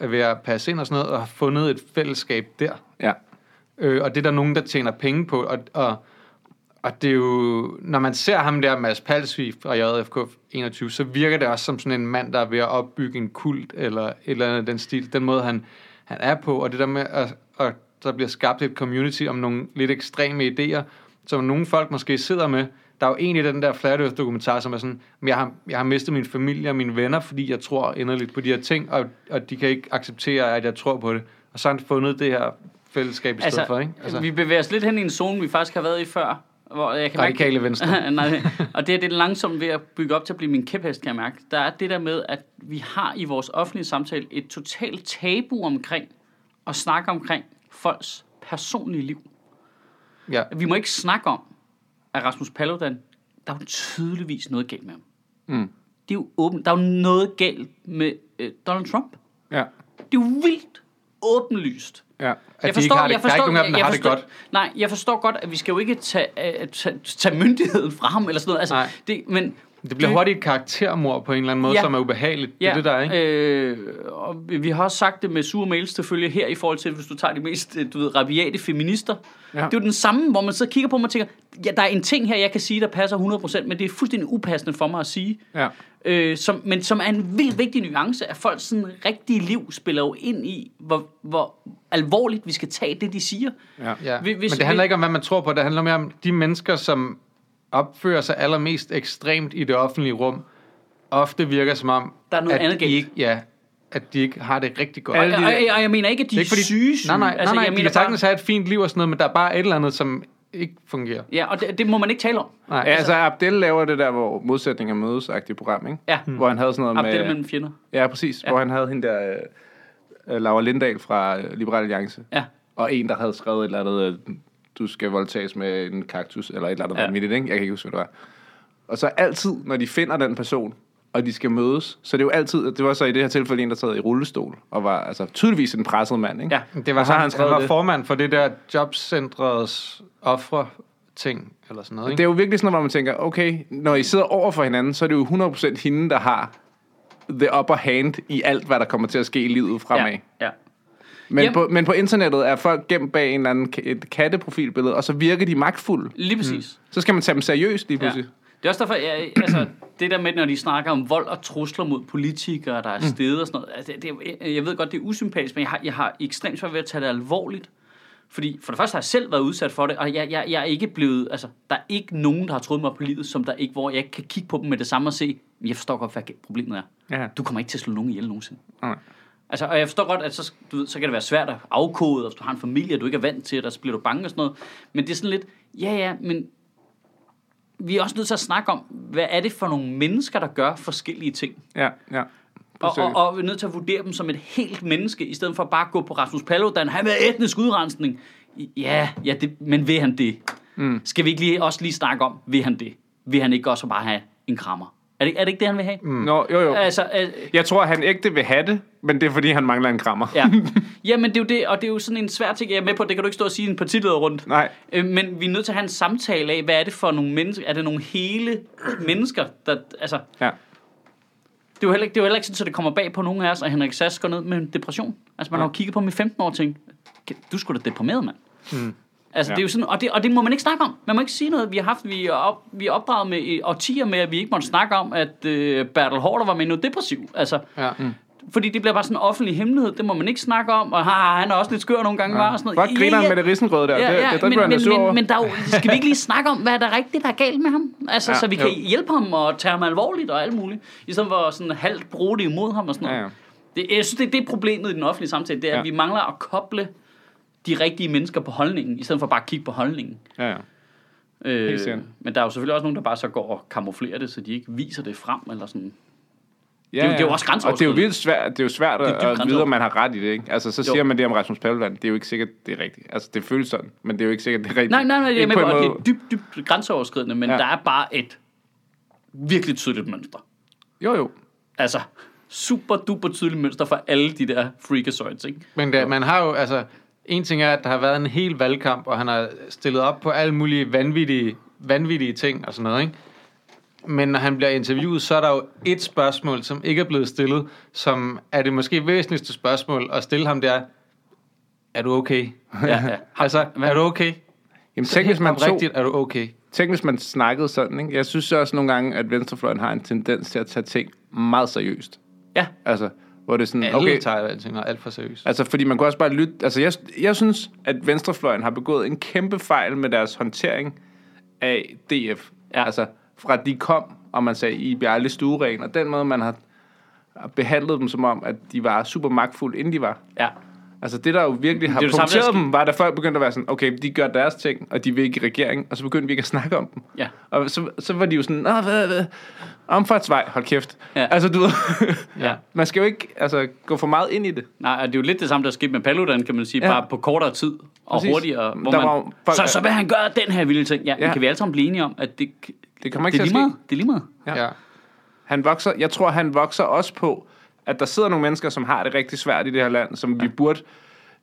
ved at passe ind og sådan noget, og har fundet et fællesskab der. Ja. Øh, og det er der nogen, der tjener penge på. Og, og, og det er jo, når man ser ham der, Mads Palsvig fra JFK 21, så virker det også som sådan en mand, der er ved at opbygge en kult, eller et eller andet den stil. Den måde, han, han er på, og det der med, at, at der bliver skabt et community om nogle lidt ekstreme idéer, som nogle folk måske sidder med. Der er jo egentlig den der Flat Earth dokumentar, som er sådan, jeg har, jeg har mistet min familie og mine venner, fordi jeg tror inderligt på de her ting, og, og de kan ikke acceptere, at jeg tror på det. Og så har han fundet det her fællesskab i stedet Altså, for, ikke? altså, vi bevæger os lidt hen i en zone, vi faktisk har været i før. Hvor jeg kan Radikale mærke, Venstre. Nej, og det er det langsomt ved at bygge op til at blive min kæphest, kan jeg mærke. Der er det der med, at vi har i vores offentlige samtale et totalt tabu omkring at snakke omkring folks personlige liv. Ja. Vi må ikke snakke om, at Rasmus Paludan, der er jo tydeligvis noget galt med ham. Mm. Det er jo åbent. Der er jo noget galt med øh, Donald Trump. Ja. Det er jo vildt åbenlyst. Ja. At de ikke har det, der er ikke nogen af dem, der jeg har det forstår, godt. Nej, jeg forstår godt, at vi skal jo ikke tage, uh, tage, tage myndigheden fra ham, eller sådan noget. Altså, Nej. det, men Det bliver hurtigt et karaktermord på en eller anden måde, Ja. ja. som er ubehageligt. Det er det, der er, ikke? Øh, og vi har også sagt det med sure mails selvfølgelig her, i forhold til, hvis du tager de mest øh, du ved, rabiate feminister. Ja. Ja. Det er jo den samme, hvor man så kigger på mig og tænker, ja, der er en ting her, jeg kan sige, der passer 100%, men det er fuldstændig upassende for mig at sige. Ja. Øh, som, men som er en vildt vigtig nuance, at folks sådan, rigtige liv spiller jo ind i, hvor, hvor alvorligt vi skal tage det, de siger. Ja. Ja. Hvis- Men det handler ikke om, hvad man tror på. Det handler mere om de mennesker, som opfører sig allermest ekstremt i det offentlige rum, ofte virker som om, Der er noget at andet de galt. ikke, ja, at de ikke har det rigtig godt. Og, og, og, og jeg mener ikke, at de Det er ikke fordi, syge, syge. Nej, nej, altså, nej, jeg de mener kan sagtens have et fint liv og sådan noget, men der er bare et eller andet, som ikke fungerer. Ja, og det, det må man ikke tale om. Nej, Ja, altså Abdel laver det der, hvor modsætninger mødes agtigt program, ikke? Ja, Hvor han havde sådan noget Abdel med... mellem fjender. Ja, præcis. Ja. Ja. Hvor han havde hende der, øh, Laura Lindahl fra øh, Liberal Alliance. Ja. Og en, der havde skrevet et eller andet, øh, du skal voldtages med en kaktus, eller et eller andet Ja. vanvittigt, ikke? Jeg kan ikke huske, hvad det var. Og så altid, når de finder den person, og de skal mødes, så det er jo altid, det var så i det her tilfælde en, der sad i rullestol, og var altså tydeligvis en presset mand, ikke? Ja. det var og så han, han han, var det. formand for det der jobcentrets ofre ting eller sådan noget, Det ikke? er jo virkelig sådan, hvor man tænker, okay, når I sidder over for hinanden, så er det jo 100% hende, der har the upper hand i alt, hvad der kommer til at ske i livet fremad. Ja, ja. Men, Jamen- på, men på internettet er folk gemt bag en eller anden et katteprofilbillede, og så virker de magtfulde. Lige præcis. Så skal man tage dem seriøst lige Ja. pludselig. Det er også derfor, jeg, altså, det der med, når de snakker om vold og trusler mod politikere, der er stedet og sådan noget, altså, det, det, jeg ved godt, det er usympatisk, men jeg har, jeg har ekstremt svært ved at tage det alvorligt. Fordi for det første har jeg selv været udsat for det, og jeg, jeg, jeg er ikke blevet, altså, der er ikke nogen, der har troet mig på livet, som der ikke, hvor jeg ikke kan kigge på dem med det samme og se, "Men jeg forstår godt, hvad problemet er. Ja. Du kommer ikke til at slå nogen ihjel nogensinde. Nej. Altså, og jeg forstår godt, at så, du ved, så kan det være svært at afkode, og hvis du har en familie, og du ikke er vant til og så bliver du bange og sådan noget. Men det er sådan lidt, ja ja, men vi er også nødt til at snakke om, hvad er det for nogle mennesker, der gør forskellige ting. Ja, ja. Og, og, og vi er nødt til at vurdere dem som et helt menneske, i stedet for bare at gå på Rasmus Paludan, han vil etnisk udrensning. Ja, ja det, men vil han det? Mm. Skal vi ikke lige, også lige snakke om, vil han det? Vil han ikke også bare have en krammer? Er det, er det ikke det, han vil have? Mm. Nå, jo, jo. Altså, øh, Jeg tror, han ægte vil have det, men det er, fordi han mangler en krammer. Ja. Jamen, det er jo det, og det er jo sådan en svær ting, jeg er med på, det kan du ikke stå og sige en partileder rundt. Nej. Øh, Men vi er nødt til at have en samtale af, hvad er det for nogle mennesker? Er det nogle hele mennesker, der, altså, Ja. det er jo heller ikke, det er jo heller ikke sådan, at det kommer bag på nogen af os, at Henrik Sass går ned med en depression. Altså, man har jo kigget på ham i 15 år og tænkt, du skulle da deprimeret, mand. Mm. Altså, Ja. det er jo sådan, og det, og det må man ikke snakke om. Man må ikke sige noget. Vi har haft, vi er, op, vi er opdraget med i årtier med, at vi ikke måtte snakke om, at øh, Bertel Hårder var med noget depressiv. Altså, Ja. Mm. fordi det bliver bare sådan en offentlig hemmelighed. Det må man ikke snakke om. Og ha, han er også lidt skør nogle gange. Var, og sådan noget. Godt griner han med det risengrød der. Ja, det, ja, det, det, men, han men, er over. men, men der er jo, skal vi ikke lige snakke om, hvad er der rigtigt, der er galt med ham? Altså, ja, Ja, så vi kan jo. hjælpe ham og tage ham alvorligt og alt muligt. I stedet for sådan halvt bruge det imod ham og sådan noget. Ja, ja. Det, jeg synes, det, det er problemet i den offentlige samtale. Det er, ja. Ja. at vi mangler at koble de rigtige mennesker på holdningen, i stedet for bare at kigge på holdningen. Ja, ja. Øh, men der er jo selvfølgelig også nogen, der bare så går og kamuflerer det, så de ikke viser det frem, eller sådan. Ja, Det er jo- det er jo ja. også Og det er jo grænseoverskridende. vildt svært, det er jo svært Det er at, vide, om man har ret i det, ikke? Altså, så Jo. siger man det om Rasmus Paludan. Det er jo ikke sikkert, det er rigtigt. Altså, det føles sådan, men det er jo ikke sikkert, det er rigtigt. Nej, nej, nej, jeg er med at det måde- er dybt, dybt grænseoverskridende, men ja. Ja. der er bare et virkelig tydeligt mønster. Jo, jo. Altså, super duper tydeligt mønster for alle de der freakazoids, ikke? Men der, man har jo, altså, en ting er, at der har været en hel valgkamp, og han har stillet op på alle mulige vanvittige, vanvittige ting og sådan noget, ikke? Men når han bliver interviewet, så er der jo et spørgsmål, som ikke er blevet stillet, som er det måske væsentligste spørgsmål at stille ham, det er, er du okay? Ja, ja. Altså, er du okay? Jamen, tænk, hvis man tog, Rigtigt, er du okay? tænk, hvis man snakkede sådan, ikke? Jeg synes også nogle gange, at venstrefløjen har en tendens til at tage ting meget seriøst. Ja, Altså, hvor det er sådan, Alle okay, tager alting alt for seriøst. Altså, fordi man kunne også bare lytte... Altså, jeg, jeg synes, at Venstrefløjen har begået en kæmpe fejl med deres håndtering af DF. Ja. Altså, fra de kom, og man sagde, I bliver aldrig stueren, og den måde, man har behandlet dem som om, at de var super magtfulde, inden de var. ja. Altså, det der jo virkelig har Det er det sker- dem, var, da folk begyndte at være sådan, okay, de gør deres ting, og de vil ikke i regering, og så begyndte vi ikke at snakke om dem. Ja. Og så, så var de jo sådan, Nå, hvad, hvad, omfartsvej, hold kæft. Ja. Altså, du ved, Ja. man skal jo ikke altså, gå for meget ind i det. Nej, det er jo lidt det samme, der skete med Paludan, kan man sige, Ja. bare på kortere tid og Præcis. hurtigere. Hvor Der man, var folk- så, så vil han gøre den her vilde ting. Ja, Ja. kan vi alle sammen blive enige om, at det, Det kommer det ikke er til lige at meget. ske. Det er lige meget. Ja. Ja. Han vokser, jeg tror, han vokser også på, at der sidder nogle mennesker, som har det rigtig svært i det her land, som vi burde,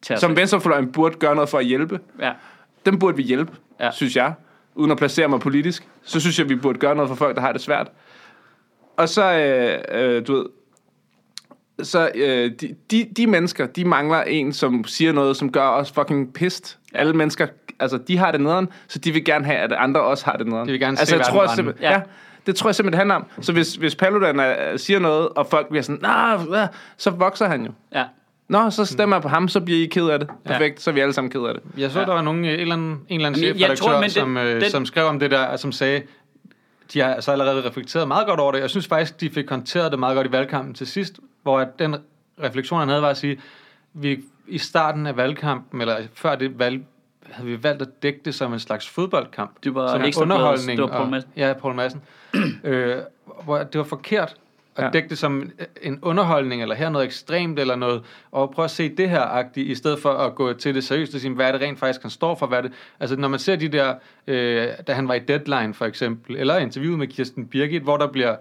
Tag som venstrefløjen burde gøre noget for at hjælpe. Ja. Dem burde vi hjælpe, ja. Ja. synes jeg. Uden at placere mig politisk. Så synes jeg, vi burde gøre noget for folk, der har det svært. Og så, øh, øh, du ved, så øh, de, de, de mennesker, de mangler en, som siger noget, som gør os fucking pissed. Alle mennesker, altså, de har det nederen, så de vil gerne have, at andre også har det nederen. De vil gerne se altså, jeg verden tror simpelthen, ja. Ja. Det tror jeg simpelthen, det handler om. Så hvis, hvis Paludan er, siger noget, og folk bliver sådan, nah, hvad?" så vokser han jo. Ja. Nå, så stemmer jeg på ham, så bliver I ked af det. Perfekt, så er vi alle sammen ked af det. Jeg så, Ja. der var nogen, en eller anden, en eller anden chefredaktør, tror, det- som, øh, den- som skrev om det der, og som sagde, de har altså allerede reflekteret meget godt over det. Jeg synes faktisk, de fik håndteret det meget godt i valgkampen til sidst, hvor at den refleksion, han havde, var at sige, vi i starten af valgkampen, eller før det valg, havde vi valgt at dække det som en slags fodboldkamp. Det var som en underholdning. det var Poul og- Madsen. Ja, Poul Madsen. øh, hvor det var forkert at ja. dække det som en underholdning, eller her noget ekstremt, eller noget, og prøve at se det her agtigt, i stedet for at gå til det seriøst og sige, hvad er det rent faktisk, han står for, hvad er det, altså når man ser de der, øh, da han var i Deadline for eksempel, eller interviewet med Kirsten Birgit, hvor der bliver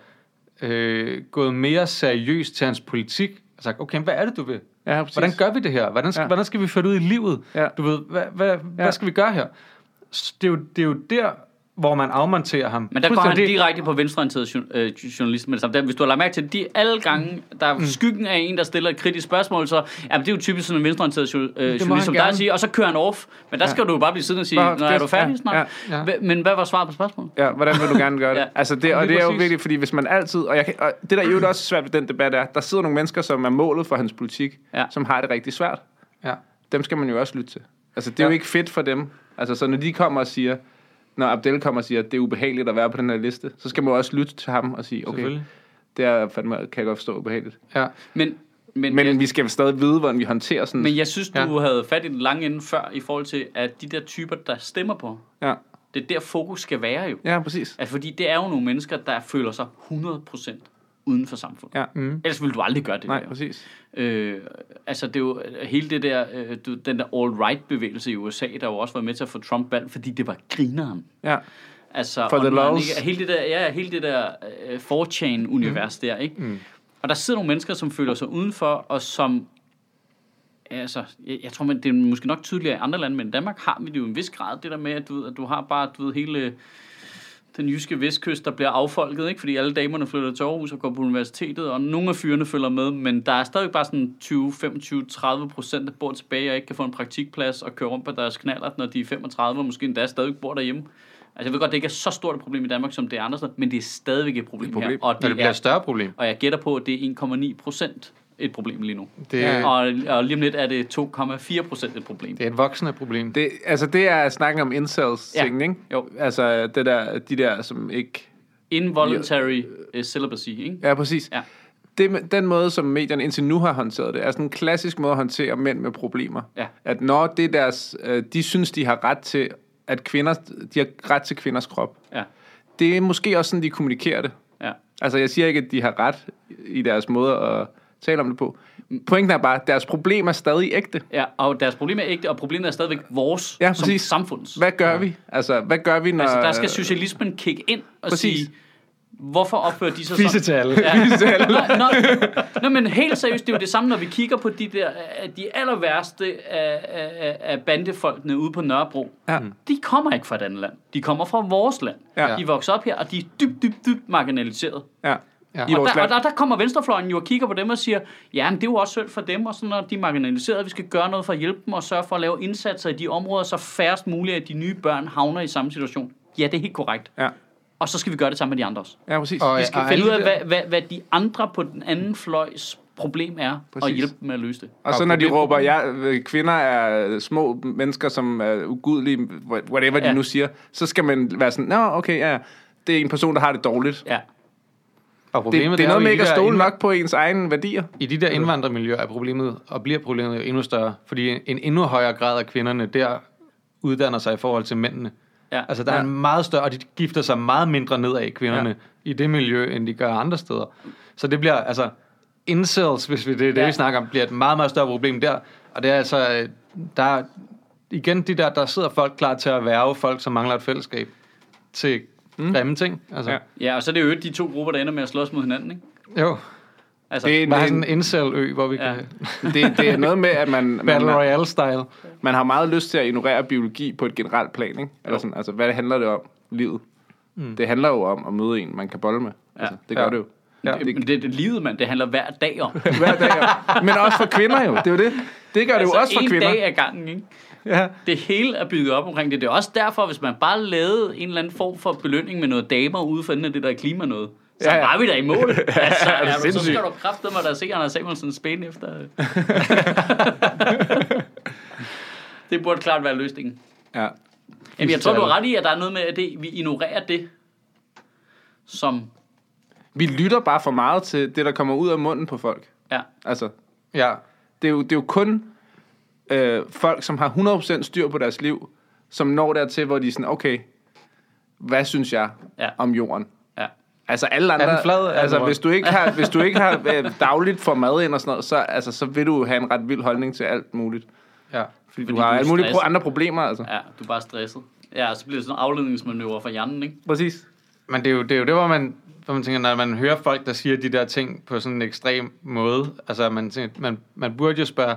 øh, gået mere seriøst til hans politik, og sagt, okay, hvad er det, du vil? Ja, præcis. Hvordan gør vi det her? Hvordan skal, Ja. hvordan skal vi føre det ud i livet? Ja. Du ved, hvad, hvad, ja. hvad skal vi gøre her? Det er, jo, det er jo der, hvor man afmonterer ham. Men der går han direkte på venstreorienteret øh, journalist med det samme. Hvis du har lagt mærke til, de alle gange, der er skyggen af en, der stiller et kritisk spørgsmål, så jamen, det er jo typisk sådan en venstreorienteret øh, journalist, som der siger, og så kører han off. Men der skal du jo bare blive siddende og sige, Bare Nå, er du færdig Ja, snart? ja, ja. Men hvad var svaret på spørgsmålet? Ja, hvordan vil du gerne gøre det? Ja. Altså det, og det er jo virkelig, fordi hvis man altid, og, jeg kan, og det der er jo også svært ved den debat er, der sidder nogle mennesker, som er målet for hans politik, Ja. som har det rigtig svært. Ja. Dem skal man jo også lytte til. Altså det er Ja. jo ikke fedt for dem. Altså så når de kommer og siger, når Abdel kommer og siger, at det er ubehageligt at være på den her liste, så skal man jo også lytte til ham og sige, okay, det er fandme, kan jeg godt forstå ubehageligt. Ja. Men, men, Men jeg, vi skal stadig vide, hvordan vi håndterer sådan men jeg synes, du Ja. havde fat i den lange ende før, i forhold til, at de der typer, der stemmer på, Ja, det er der fokus skal være jo. ja præcis. Altså, fordi det er jo nogle mennesker, der føler sig 100% uden for samfundet. Ja. Mm. Ellers ville du aldrig gøre det. Nej, der. præcis. Øh, altså det er jo øh, hele det der, øh, du, den der all-right bevægelse i USA, der jo også var med til at få Trump valgt, fordi det var grineren. Ja. Altså, For the ikke- Hele det der, ja, hele det der øh, 4chan-univers mm. der, ikke? Mm. Og der sidder nogle mennesker, som føler sig udenfor, og som Altså, jeg, jeg tror, men det er måske nok tydeligere i andre lande, men i Danmark har vi det jo en vis grad, det der med, at du, at du har bare, du ved, hele den jyske vestkyst, der bliver affolket, ikke? fordi alle damerne flytter til Aarhus og går på universitetet, og nogle af fyrene følger med, men der er stadig bare sådan 20, 25, 30 procent, der bor tilbage og ikke kan få en praktikplads og køre rundt på deres knaller, når de er 35 og måske endda stadig bor derhjemme. Altså jeg ved godt, det ikke er så stort et problem i Danmark, som det er andre steder, men det er stadigvæk et problem, Et problem. her. Og Og det det, bliver er, et større problem. og jeg gætter på, at det er 1,9 procent et problem lige nu. Det, Ja. Og, og lige om lidt er det 2,4 procent et problem. det er et voksende problem. Det, altså det er snakken om incels Ja. ting, ikke? Jo. Altså det der, de der, som ikke... Involuntary uh, celibacy, ikke? Ja, præcis. Ja. Det, den måde, som medierne indtil nu har håndteret det, er sådan en klassisk måde at håndtere mænd med problemer. Ja. At når det er deres... Øh, de synes, de har ret til, at kvinder... De har ret til kvinders krop. Ja, Det er måske også sådan, de kommunikerer det. ja. Altså, jeg siger ikke, at de har ret i deres måde at tale om det på. Pointen er bare, at deres problem er stadig ægte. Ja, og deres problem er ægte, og problemet er stadigvæk vores Ja, som samfunds. Hvad gør vi? Altså, hvad gør vi, når... Altså, der skal socialismen kigge ind og Præcis. sige, Hvorfor opfører de sig sådan? Fisse til alle. Ja. Nå, nå, nå, men helt seriøst, det er jo det samme, når vi kigger på de der, øh, de aller værste af, af, af bandefolkene ude på Nørrebro. Ja. De kommer ikke fra et andet land. De kommer fra vores land. Ja. De vokser op her, og de er dybt, dybt, dybt marginaliseret. Ja. Ja. I Og vores der, og der, der kommer venstrefløjen jo og kigger på dem og siger, ja, men det er jo også synd for dem, og sådan, når de er marginaliseret, vi skal gøre noget for at hjælpe dem og sørge for at lave indsatser i de områder, så færrest muligt af de nye børn havner i samme situation. Ja, det er helt korrekt. Ja. Og så skal vi gøre det sammen med de andre også. Ja, præcis. Og- Vi skal og finde ud af, de hvad, hvad, hvad de andre på den anden fløjs problem er, og Præcis. hjælpe dem med at løse det. Og så Og når de råber, ja, øh, kvinder er små mennesker, som er ugudelige, whatever de Ja. nu siger, så skal man være sådan, nå, okay, ja, det er en person, der har det dårligt. Ja. Og Det, problemet det er jo noget med ikke at stole nok på ens egne værdier. I de der indvandrermiljøer er problemet, og bliver problemet jo endnu større, fordi en endnu højere grad af kvinderne der uddanner sig i forhold til mændene. Ja. Altså der er Ja. en meget større, og de gifter sig meget mindre nedad, kvinderne, Ja. i det miljø, end de gør andre steder. Så det bliver, altså, incels, hvis vi, det er det, Ja. vi snakker om, bliver et meget, meget større problem der. Og det er altså, øh, der er, igen de der, der sidder folk klar til at værve folk, som mangler et fællesskab til mm. grimme ting. Altså, Ja. ja. ja, og så er det jo de to grupper, der ender med at slås mod hinanden, ikke? Jo, Altså, Det er bare en, sådan en incel-ø, hvor vi Ja. ja. kan... det, det er noget med, at man, man, Battle man, Royale-style. man har meget lyst til at ignorere biologi på et generelt plan. Ikke? Eller sådan, altså, hvad handler det om? Livet. Mm. Det handler jo om at møde en, man kan bolle med. Altså, det gør Ja. det jo. Ja. det, det, det, det livet, mand, det handler hver dag om. Hver dag. ja. Men også for kvinder jo. Det er jo det. Det gør det jo også for en kvinder. dag ad gangen, ikke? Ja. Det hele er bygget op omkring det. Det er også derfor, hvis man bare lavede en eller anden form for belønning med noget damer ude for enden af det der klima noget, så Ja, ja, ja. ja. var vi da i mål. altså, ja, så sindssygt. skal du mig, der se Anders Samuelsen spæne efter. det burde klart være løsningen. ja. Jamen, jeg tror, du har ret i, at der er noget med, at det, vi ignorerer det, som... Vi lytter bare for meget til det, der kommer ud af munden på folk. Ja, Altså, Ja, det er jo, det er jo kun øh, folk, som har 100% styr på deres liv, som når dertil, hvor de er sådan, okay, hvad synes jeg Ja. om jorden? ja. Altså alle andre, den flad, er den altså rund? hvis du ikke har, hvis du ikke har øh, dagligt for mad ind og sådan noget, så, altså, så vil du have en ret vild holdning til alt muligt. ja. Fordi, Fordi du har alle mulige pro- andre problemer, altså. Ja, du er bare stresset. Ja, og så bliver det sådan en afledningsmanøvre for hjernen, ikke? Præcis. Men det er jo det, er jo det hvor, man, hvor man tænker, når man hører folk, der siger de der ting på sådan en ekstrem måde, altså man, tænker, man, man burde jo spørge,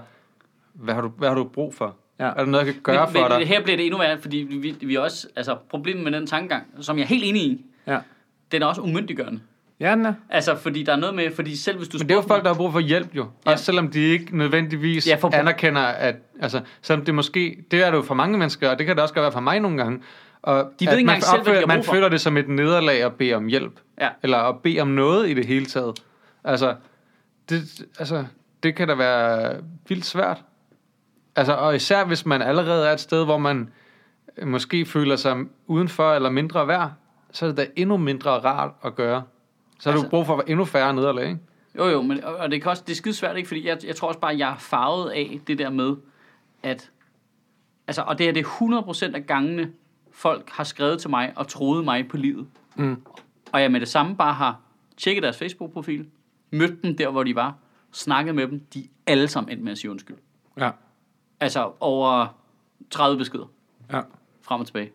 hvad har du, hvad har du brug for? Ja. Er der noget, jeg kan gøre men, for men dig? her bliver det endnu værre, fordi vi, vi også, altså problemet med den tankegang, som jeg er helt enig i, Ja. den er også umyndiggørende. Ja, den er. Altså, fordi der er noget med, fordi selv hvis du Men det er jo folk, der har brug for hjælp jo. Ja. Også selvom de ikke nødvendigvis Ja, for- anerkender, at... Altså, selvom det måske... Det er det jo for mange mennesker, og det kan det også godt være for mig nogle gange. Og De ved ikke man selv, opfører- Man føler det som et nederlag at bede om hjælp. Ja. Eller at bede om noget i det hele taget. Altså, det, altså, det kan da være vildt svært. Altså, og især hvis man allerede er et sted, hvor man øh, måske føler sig udenfor eller mindre værd, så er det da endnu mindre rart at gøre. Så har Altså- du brug for endnu færre nederlag, ikke? Jo, jo, men, og det, kan også, det er skide svært, ikke? Fordi jeg, jeg tror også bare, at jeg er farvet af det der med, at... Altså, og det er det 100% af gangene, folk har skrevet til mig og troet mig på livet. Mm. Og jeg med det samme bare har tjekket deres Facebook-profil, mødt dem der, hvor de var, snakket med dem, de er alle sammen endt med at sige undskyld. Ja. Altså over 30 beskeder, Ja. frem og tilbage.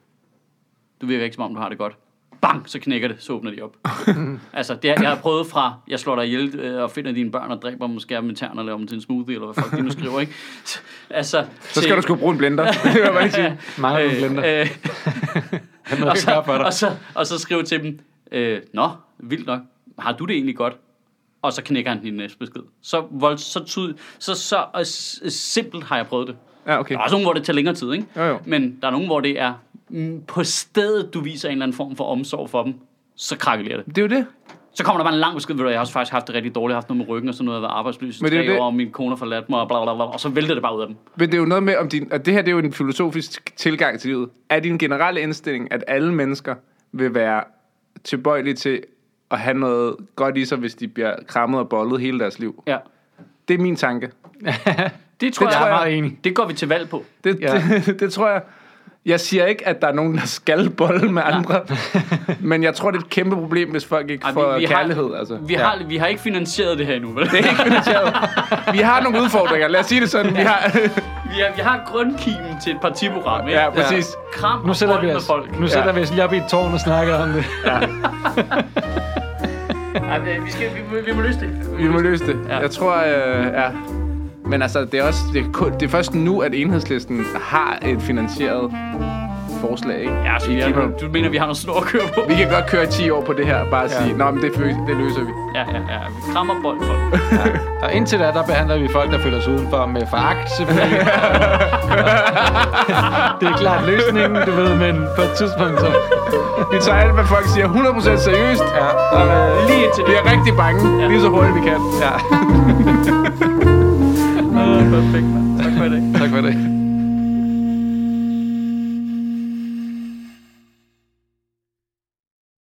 Du virker ikke, som om du har det godt. Bang, så knækker det, så åbner de op. altså, det, jeg har prøvet fra, jeg slår dig ihjel øh, og finder dine børn og dræber dem og skærer dem i tern og laver dem til en smoothie, eller hvad folk de nu skriver, ikke? altså, Så skal du sgu bruge en blender. det jeg bare lige sige. Mange øh, blender. Øh, og, kan så, dig. og, så, og så skrive til dem, øh, Nå, vildt nok, har du det egentlig godt? Og så knækker han din næste besked. Så, vold, så, tyd, så, så s- simpelt har jeg prøvet det. Ja, okay. Der er også nogen, hvor det tager længere tid, ikke? Jo, jo. Men der er nogen, hvor det er mm, på stedet, du viser en eller anden form for omsorg for dem, så krakelerer det. Det er jo det. Så kommer der bare en lang besked, ved du, jeg har også faktisk haft det rigtig dårligt, jeg har haft noget med ryggen og sådan noget, jeg har været arbejdsløs i tre det- år, og min kone har forladt mig, og bla, bla, bla, og så vælter det bare ud af dem. Men det er jo noget med, om din, at det her det er jo en filosofisk tilgang til livet. Er din generelle indstilling, at alle mennesker vil være tilbøjelige til at have noget godt i sig, hvis de bliver krammet og bollet hele deres liv? Ja. Det er min tanke. Det tror Det jeg, tror Jeg er meget enig. det går vi til valg på. Det, Ja. ja. det, det tror jeg. Jeg siger ikke, at der er nogen, der skal bolle med andre. men jeg tror, det er et kæmpe problem, hvis folk ikke Ej, får vi, vi kærlighed. Har, altså. vi, har, vi har ikke finansieret det her endnu, vel? Det er ikke finansieret. Vi har nogle udfordringer. Lad os sige det sådan. Vi har, Vi har, vi har grundkimen til et partiprogram, ikke? ja, præcis. Kram Nu sætter vi os, folk. nu sætter vi os lige op i et tårn og snakker om det. Ej, men vi, skal, vi, må- vi må løse det. Vi må løse det. Ja. Jeg tror, øh, ja. Men altså, det er, også, det, er det er først nu, at enhedslisten har et finansieret forslag, ikke? Ja, så vi er, du mener, vi har noget snor at køre på? Vi kan godt køre 10 år på det her, bare Ja. sige, nå, men det, det løser vi. Ja, ja, ja. Vi krammer bold for Og indtil da, der behandler vi folk, der føler sig udenfor med foragt, selvfølgelig. det er klart løsningen, du ved, men på et tidspunkt, så... Vi tager alt, hvad folk siger 100% seriøst. Ja, og, øh, Lige indtil Vi det. er rigtig bange, Ja. ja. lige så hurtigt vi kan. ja. Perfekt, mand. Tak for i dag. tak for det.